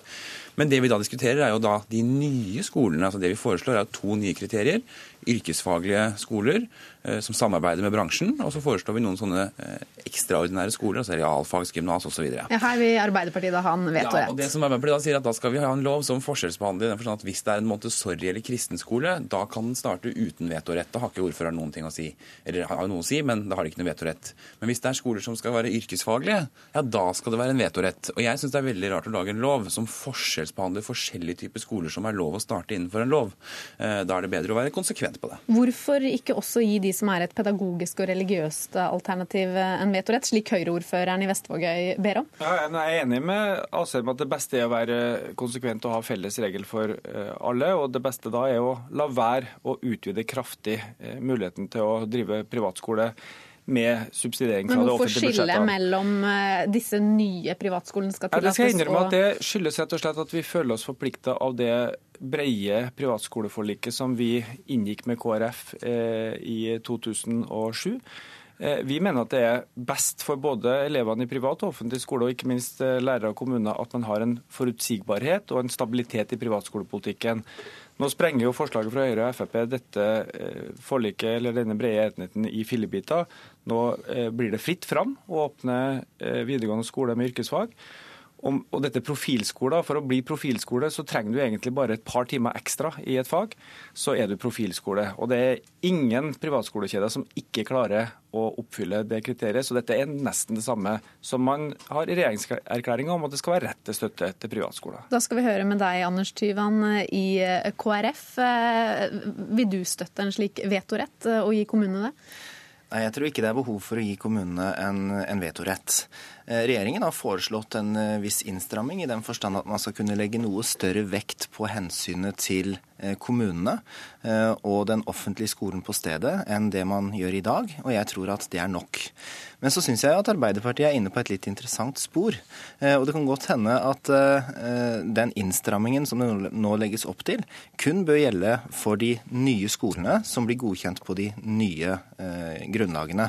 Men det vi da diskuterer, er jo da de nye skolene. altså Det vi foreslår, er to nye kriterier. Yrkesfaglige skoler eh, som samarbeider med bransjen. Og så foreslår vi noen sånne eh, ekstraordinære skoler, altså realfagsgymnas osv. Ja, her vil Arbeiderpartiet da ha en vetorett. Ja, og det som Arbeiderpartiet da sier at da skal vi ha en lov som forskjellsbehandler i den forstand at hvis det er en Montessori- eller kristenskole, da kan den starte uten vetorett. Da har ikke ordføreren noen ting å si. Eller har noe å si, men da har de ikke noe vetorett. Men hvis det er skoler som skal være yrkesfaglige, ja da skal det være en vetorett. Og jeg syns det er veldig rart å lage en lov som forskjellsbehandler forskjellige typer skoler som er lov å starte innenfor en lov. Eh, da er det bedre å være konsekvent på det. Hvorfor ikke også gi de som er et pedagogisk og religiøst alternativ en vetorett, slik Høyre-ordføreren i Vestvågøy ber om? Ja, jeg er enig med Asheim at det beste er å være konsekvent og ha felles regel for eh, alle. Og det beste da er å la være å utvide kraftig eh, muligheten til å drive privatskole med subsidiering fra det offentlige budsjettet. Men hvorfor skille mellom eh, disse nye privatskolene skal tillates? Ja, det skal jeg innrømme at det skyldes rett og slett at vi føler oss forplikta av det breie privatskoleforliket som vi inngikk med KrF eh, i 2007. Eh, vi mener at det er best for både elevene i privat og offentlig skole, og ikke minst lærere og kommuner, at man har en forutsigbarhet og en stabilitet i privatskolepolitikken. Nå sprenger jo forslaget fra Høyre og Frp dette eh, forliket eller denne brede enigheten i fillebiter. Nå blir det fritt fram å åpne videregående skole med yrkesfag. Og dette profilskoler, For å bli profilskole så trenger du egentlig bare et par timer ekstra i et fag, så er du profilskole. Og det er ingen privatskolekjeder som ikke klarer å oppfylle det kriteriet. Så dette er nesten det samme som man har i regjeringserklæringa om at det skal være rett til støtte til privatskoler. Da skal vi høre med deg, Anders Tyvan i KrF. Vil du støtte en slik vetorett og gi kommunene det? Nei, Jeg tror ikke det er behov for å gi kommunene en, en vetorett. Eh, regjeringen har foreslått en eh, viss innstramming i den forstand at man skal kunne legge noe større vekt på hensynet til eh, kommunene og den offentlige skolen på stedet enn det man gjør i dag, og jeg tror at det er nok. Men så syns jeg at Arbeiderpartiet er inne på et litt interessant spor. Og det kan godt hende at den innstrammingen som det nå legges opp til, kun bør gjelde for de nye skolene som blir godkjent på de nye grunnlagene.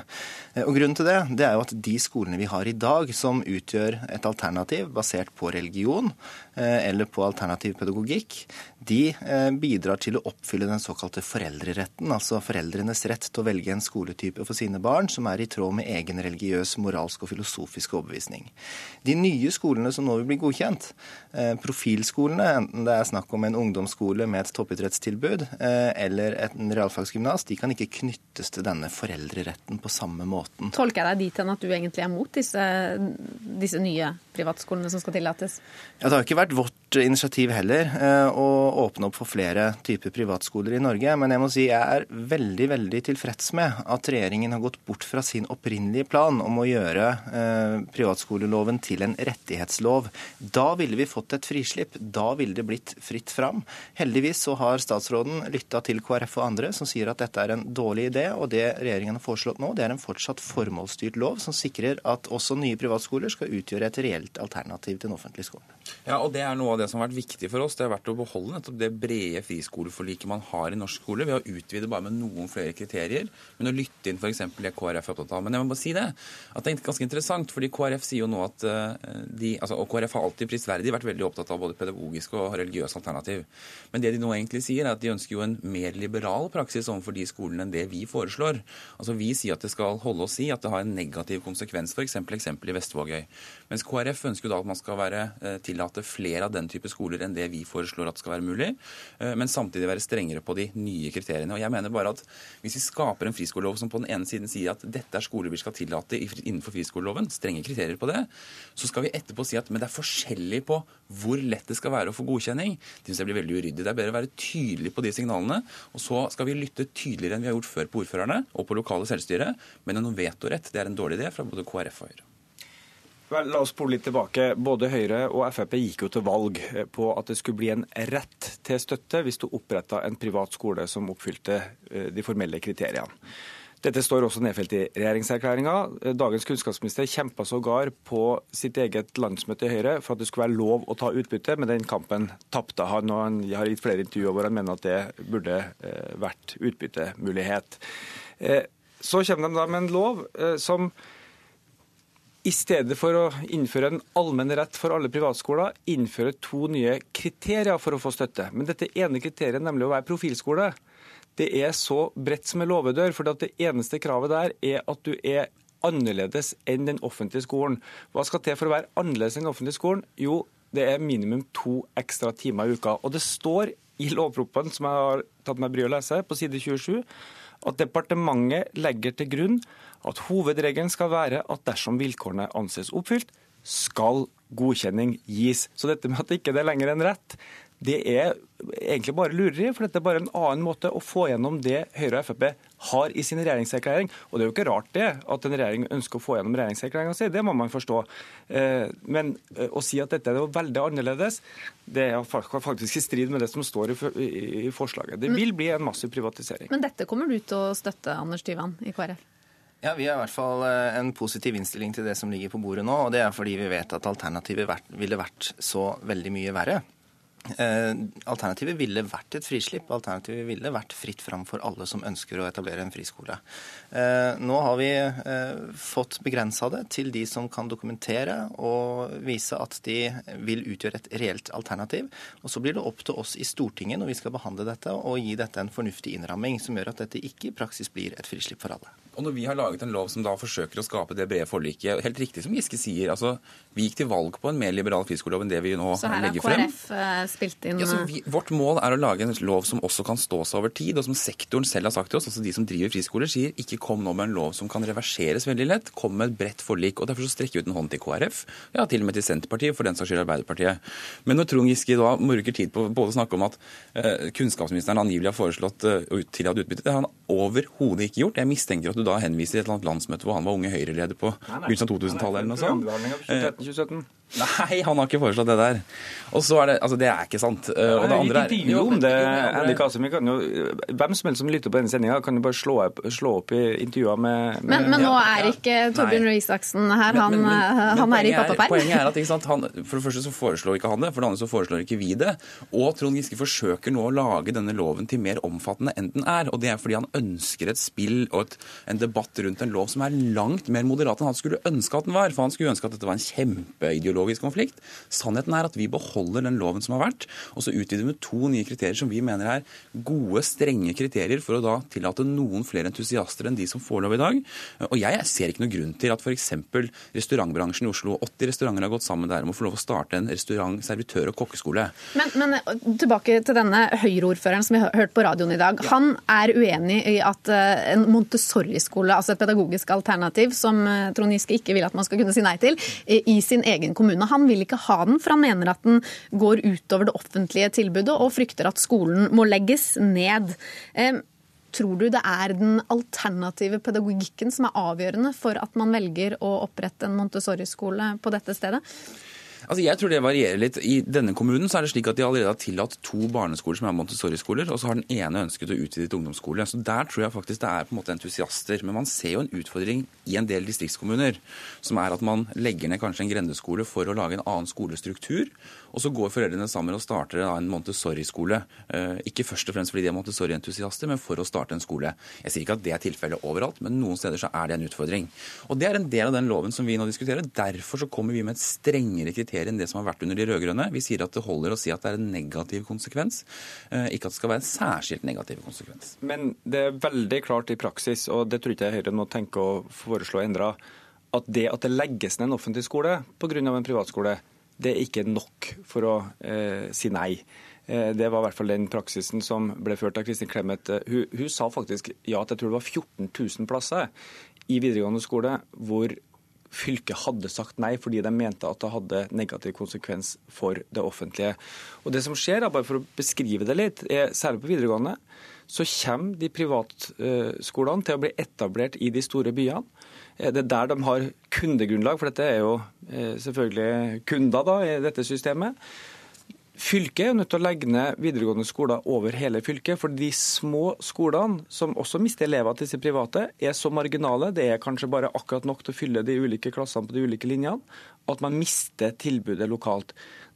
Og Grunnen til det, det er jo at de skolene vi har i dag, som utgjør et alternativ basert på religion eh, eller på alternativ pedagogikk, de eh, bidrar til å oppfylle den såkalte foreldreretten, altså foreldrenes rett til å velge en skoletype for sine barn som er i tråd med egen religiøs, moralsk og filosofisk overbevisning. De nye skolene som nå vil bli godkjent, eh, profilskolene, enten det er snakk om en ungdomsskole med et toppidrettstilbud eller en realfagsgymnas, de kan ikke knyttes til denne foreldreretten på samme måten. Tolker jeg deg dit hen at du egentlig er mot disse disse nye privatskolene som skal tillates? Ja, det har ikke vært initiativ heller eh, å åpne opp for flere typer privatskoler i Norge. Men jeg må si jeg er veldig veldig tilfreds med at regjeringen har gått bort fra sin opprinnelige plan om å gjøre eh, privatskoleloven til en rettighetslov. Da ville vi fått et frislipp. Da ville det blitt fritt fram. Heldigvis så har statsråden lytta til KrF og andre som sier at dette er en dårlig idé. Og det regjeringen har foreslått nå, det er en fortsatt formålsstyrt lov som sikrer at også nye privatskoler skal utgjøre et reelt alternativ til den offentlige skolen. Ja, og Det er noe av det som har vært viktig for oss. Det har vært å beholde nettopp det brede friskoleforliket man har i norsk skole, ved å utvide bare med noen flere kriterier, men å lytte inn f.eks. det KrF er opptatt av. Men jeg må bare si det, at det er ganske interessant, fordi KrF sier jo nå at eh, de altså, Og KrF har alltid prisverdig vært veldig opptatt av både pedagogisk og religiøst alternativ. Men det de nå egentlig sier, er at de ønsker jo en mer liberal praksis overfor de skolene enn det vi foreslår. Altså Vi sier at det skal holde oss i at det har en negativ konsekvens, f.eks. eksempel i Vestvågøy. Mens KrF ønsker da at man skal være, eh, tillate flere av den type skoler enn det vi foreslår at skal være mulig, eh, men samtidig være strengere på de nye kriteriene. Og jeg mener bare at Hvis vi skaper en friskolelov som på den ene siden sier at dette er skoler vi skal tillate innenfor friskoleloven, strenge kriterier på det, så skal vi etterpå si at men det er forskjellig på hvor lett det skal være å få godkjenning. Det synes jeg blir veldig uryddig. Det er bedre å være tydelig på de signalene. Og så skal vi lytte tydeligere enn vi har gjort før på ordførerne og på lokale selvstyre. Men en vetorett det er en dårlig idé fra både KrF og Høyre. Vel, la oss spole litt tilbake. Både Høyre og Frp gikk jo til valg på at det skulle bli en rett til støtte hvis du oppretta en privat skole som oppfylte eh, de formelle kriteriene. Dette står også nedfelt i regjeringserklæringa. Dagens kunnskapsminister kjempa sågar på sitt eget landsmøte i Høyre for at det skulle være lov å ta utbytte, men den kampen tapte han. og Han har gitt flere intervjuer hvor han mener at det burde eh, vært utbyttemulighet. Eh, så kommer de da med en lov som i stedet for å innføre en allmenn rett for alle privatskoler, innføre to nye kriterier for å få støtte. Men dette ene kriteriet, nemlig å være profilskole, det er så bredt som en låvedør. For det eneste kravet der er at du er annerledes enn den offentlige skolen. Hva skal til for å være annerledes enn den offentlige skolen? Jo, det er minimum to ekstra timer i uka. Og det står i lovproposisjonen, som jeg har tatt meg bryet å lese, på side 27, at departementet legger til grunn at hovedregelen skal være at dersom vilkårene anses oppfylt, skal godkjenning gis. Så dette med at ikke det er lenger en rett, det er egentlig bare lureri. For dette er bare en annen måte å få gjennom det Høyre og Frp har i sin regjeringserklæring. Og det er jo ikke rart det, at en regjering ønsker å få gjennom regjeringserklæringa si. Det må man forstå. Eh, men eh, å si at dette er veldig annerledes, det er faktisk i strid med det som står i forslaget. Det vil bli en massiv privatisering. Men dette kommer du til å støtte, Anders Tyvand i KrF? Ja, Vi har i hvert fall eh, en positiv innstilling til det som ligger på bordet nå. og Det er fordi vi vet at alternativet ville vært så veldig mye verre. Eh, alternativet ville vært et frislipp. Alternativet ville vært fritt fram for alle som ønsker å etablere en friskole. Eh, nå har vi fått begrensa det til de som kan dokumentere og vise at de vil utgjøre et reelt alternativ. Og Så blir det opp til oss i Stortinget når vi skal behandle dette, og gi dette en fornuftig innramming som gjør at dette ikke i praksis blir et frislipp for alle. Og når vi har laget en lov som da forsøker å skape det brede forliket Helt riktig som Giske sier, altså vi gikk til valg på en mer liberal friskolelov enn det vi nå legger frem. Så her har KrF spilt inn ja, vi, Vårt mål er å lage en lov som også kan stå seg over tid, og som sektoren selv har sagt til oss, altså de som driver friskoler, sier ikke kom nå med en lov som kan reverseres veldig lett, kom med et bredt forlik. og Derfor så strekker vi ut en hånd til KrF, ja til og med til Senterpartiet, for den saks skyld Arbeiderpartiet. Men når Trond Giske da bruker tid på både å snakke om at uh, kunnskapsministeren angivelig har foreslått eh, tillatt utbytte, det har han overhodet ikke gjort. Jeg mistenker at du da henvise til et eller annet landsmøte hvor han var unge Høyre-leder på begynnelsen av 2000-tallet eller noe sånt. Nei, han har ikke foreslått det der. Og så er Det altså det er ikke sant. Ja, og det andre er jo, om det, Andy kan jo, Hvem som helst som lytter på denne sendinga, kan jo bare slå opp, slå opp i intervjuer med, med Men, men nå er ikke Torbjørn Røe Isaksen her. Han, men, men, han er i pappaperm. Poenget er at sant, han, For det første så foreslår ikke han det, for det andre så foreslår ikke vi det. Og Trond Giske forsøker nå å lage denne loven til mer omfattende enn den er. Og det er fordi han ønsker et spill og et, en debatt rundt en lov som er langt mer moderat enn han skulle ønske at den var. For han skulle ønske at dette var en kjempeideologi ideologisk konflikt. Sannheten er at vi beholder den loven som har vært, og så utvider vi med to nye kriterier som vi mener er gode, strenge kriterier for å da tillate noen flere entusiaster enn de som får lov i dag. Og jeg ser ikke noen grunn til at f.eks. restaurantbransjen i Oslo, 80 restauranter har gått sammen der om å få lov å starte en restaurant-, servitør- og kokkeskole. Men, men tilbake til denne Høyre-ordføreren som vi har hørt på radioen i dag. Han er uenig i at eh, en Montessori-skole, altså et pedagogisk alternativ som eh, Trond Giske ikke vil at man skal kunne si nei til, i sin egen kommune kommune. Han vil ikke ha den, for han mener at den går utover det offentlige tilbudet, og frykter at skolen må legges ned. Tror du det er den alternative pedagogikken som er avgjørende for at man velger å opprette en Montessori-skole på dette stedet? Altså jeg tror det varierer litt. I denne kommunen så er det slik at de allerede har tillatt to barneskoler som er Montessori-skoler, og så har den ene ønsket å utvide til ungdomsskole. Så der tror jeg faktisk det er på en måte entusiaster. Men man ser jo en utfordring i en del distriktskommuner, som er at man legger ned kanskje en grendeskole for å lage en annen skolestruktur. Og så går foreldrene sammen og starter en Montessori-skole. Eh, ikke først og fremst fordi de er Montessori-entusiaster, men for å starte en skole. Jeg sier ikke at det er tilfellet overalt, men noen steder så er det en utfordring. Og det er en del av den loven som vi nå diskuterer. Derfor så kommer vi med et strengere kriterium enn det som har vært under de rød-grønne. Vi sier at det holder å si at det er en negativ konsekvens, eh, ikke at det skal være en særskilt negativ konsekvens. Men det er veldig klart i praksis, og det tror ikke jeg Høyre må tenke å foreslå endra, at det at det legges ned en offentlig skole pga. en privatskole, det er ikke nok for å eh, si nei. Eh, det var i hvert fall den praksisen som ble ført av Kristin Clemet. Eh, hun, hun, sa faktisk ja til jeg tror det var 14 000 plasser i videregående skole hvor fylket hadde sagt nei fordi de mente at det hadde negativ konsekvens for det offentlige. Og det som skjer, bare for å beskrive det litt, er særlig på videregående, så kommer de privatskolene til å bli etablert i de store byene. Eh, det er der de har kundegrunnlag, for dette er jo eh, selvfølgelig kunder da, i dette systemet. Fylket er nødt til å legge ned videregående skoler over hele fylket. For de små skolene, som også mister elever til disse private, er så marginale, det er kanskje bare akkurat nok til å fylle de ulike klassene på de ulike linjene, at man mister tilbudet lokalt.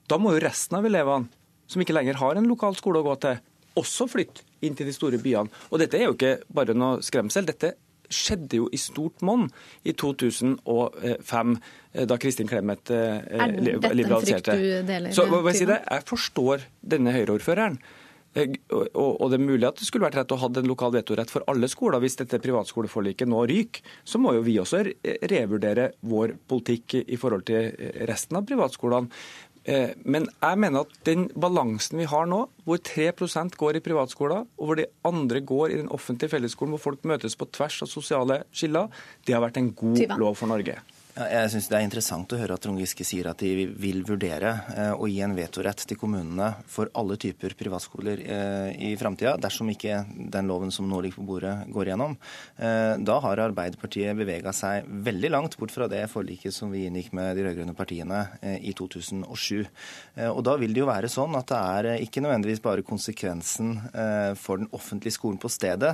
Da må jo resten av elevene, som ikke lenger har en lokal skole å gå til, også flytte inn til de store byene. Og dette er jo ikke bare noe skremsel. Dette skjedde jo i stort monn i 2005, eh, da Kristin Clemet eh, liberaliserte. Er dette en frykt du deler? Så hva jeg, si det? jeg forstår denne Høyre-ordføreren. Eh, og det er mulig at det skulle vært rett å ha en lokal vetorett for alle skoler hvis dette privatskoleforliket nå ryker. Så må jo vi også revurdere vår politikk i forhold til resten av privatskolene. Eh, men jeg mener at den balansen vi har nå, hvor 3% går i privatskoler, og hvor de andre går i den offentlige fellesskolen, hvor folk møtes på tvers av sosiale skiller, det har vært en god lov for Norge. Jeg synes Det er interessant å høre at Trond Giske sier at de vil vurdere eh, å gi en vetorett til kommunene for alle typer privatskoler eh, i framtida, dersom ikke den loven som nå ligger på bordet, går igjennom. Eh, da har Arbeiderpartiet bevega seg veldig langt bort fra det forliket som vi inngikk med de rød-grønne partiene i 2007. Og Da vil det jo være sånn at det er ikke nødvendigvis bare konsekvensen for den offentlige skolen på stedet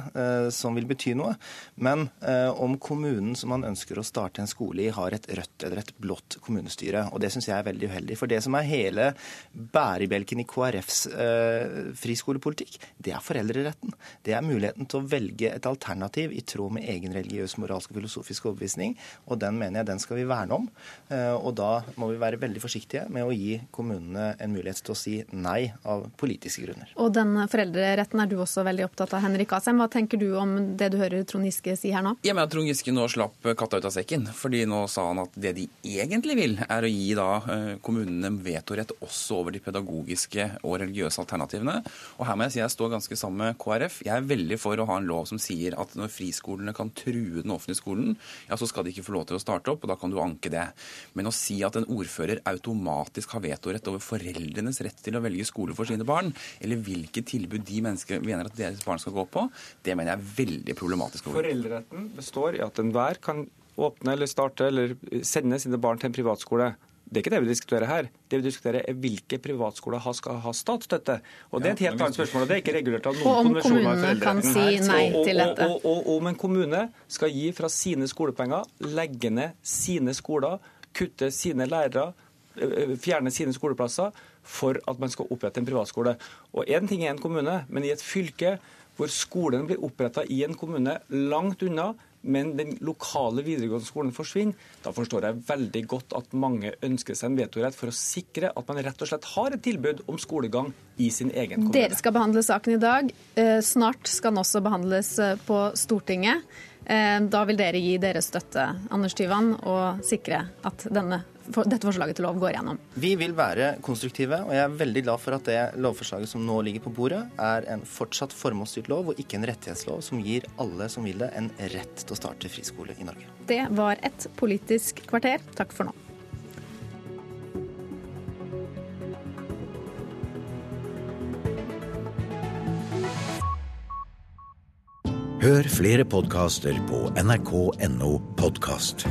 som vil bety noe, men om kommunen som man ønsker å starte en skole i, har et rødt eller et blått kommunestyre. Og Det syns jeg er veldig uheldig. For det som er hele bærebjelken i KrFs eh, friskolepolitikk, det er foreldreretten. Det er muligheten til å velge et alternativ i tråd med egen religiøs, moralsk og filosofisk overbevisning. Og den mener jeg den skal vi verne om. Eh, og da må vi være veldig forsiktige med å gi kommunene en mulighet til å si nei av politiske grunner. Og den foreldreretten er du også veldig opptatt av, Henrik Asheim. Hva tenker du om det du hører Trond Giske si her nå? Jeg mener at Trond Giske nå slapp katta ut av sekken. fordi nå sa han at det de egentlig vil, er å gi da eh, kommunene vetorett også over de pedagogiske og religiøse alternativene. Og her må jeg si jeg står ganske sammen med KrF. Jeg er veldig for å ha en lov som sier at når friskolene kan true den offentlige skolen, ja, så skal de ikke få lov til å starte opp, og da kan du anke det. Men å si at en ordfører automatisk har vetorett over foreldrenes rett til å velge skole for sine barn, eller hvilke tilbud de mennesker mener at deres barn skal gå på, det mener jeg er veldig problematisk. Foreldreretten består i at enhver kan åpne eller starte eller sende sine barn til en privatskole. Det er ikke det vi diskuterer her. Det vi diskuterer er hvilke privatskoler skal ha statsstøtte. Og Det er et helt annet spørsmål. og Det er ikke regulert av noen konvensjoner. Og om kommunene kan si nei til dette. Og, og, og, om en kommune skal gi fra sine skolepenger, legge ned sine skoler, kutte sine lærere, fjerne sine skoleplasser for at man skal opprette en privatskole. Og Én ting er en kommune, men i et fylke hvor skolen blir oppretta i en kommune langt unna, men den lokale videregående skolen forsvinner, da forstår jeg veldig godt at mange ønsker seg en vetorett for å sikre at man rett og slett har et tilbud om skolegang i sin egen kommune. Dere skal behandle saken i dag. Eh, snart skal den også behandles eh, på Stortinget. Eh, da vil dere gi deres støtte, Anders Tyvand, og sikre at denne dette forslaget til lov går gjennom? Vi vil være konstruktive, og jeg er veldig glad for at det lovforslaget som nå ligger på bordet, er en fortsatt formålsstyrt lov og ikke en rettighetslov som gir alle som vil det, en rett til å starte friskole i Norge. Det var et politisk kvarter. Takk for nå. Hør flere podkaster på nrk.no podkast.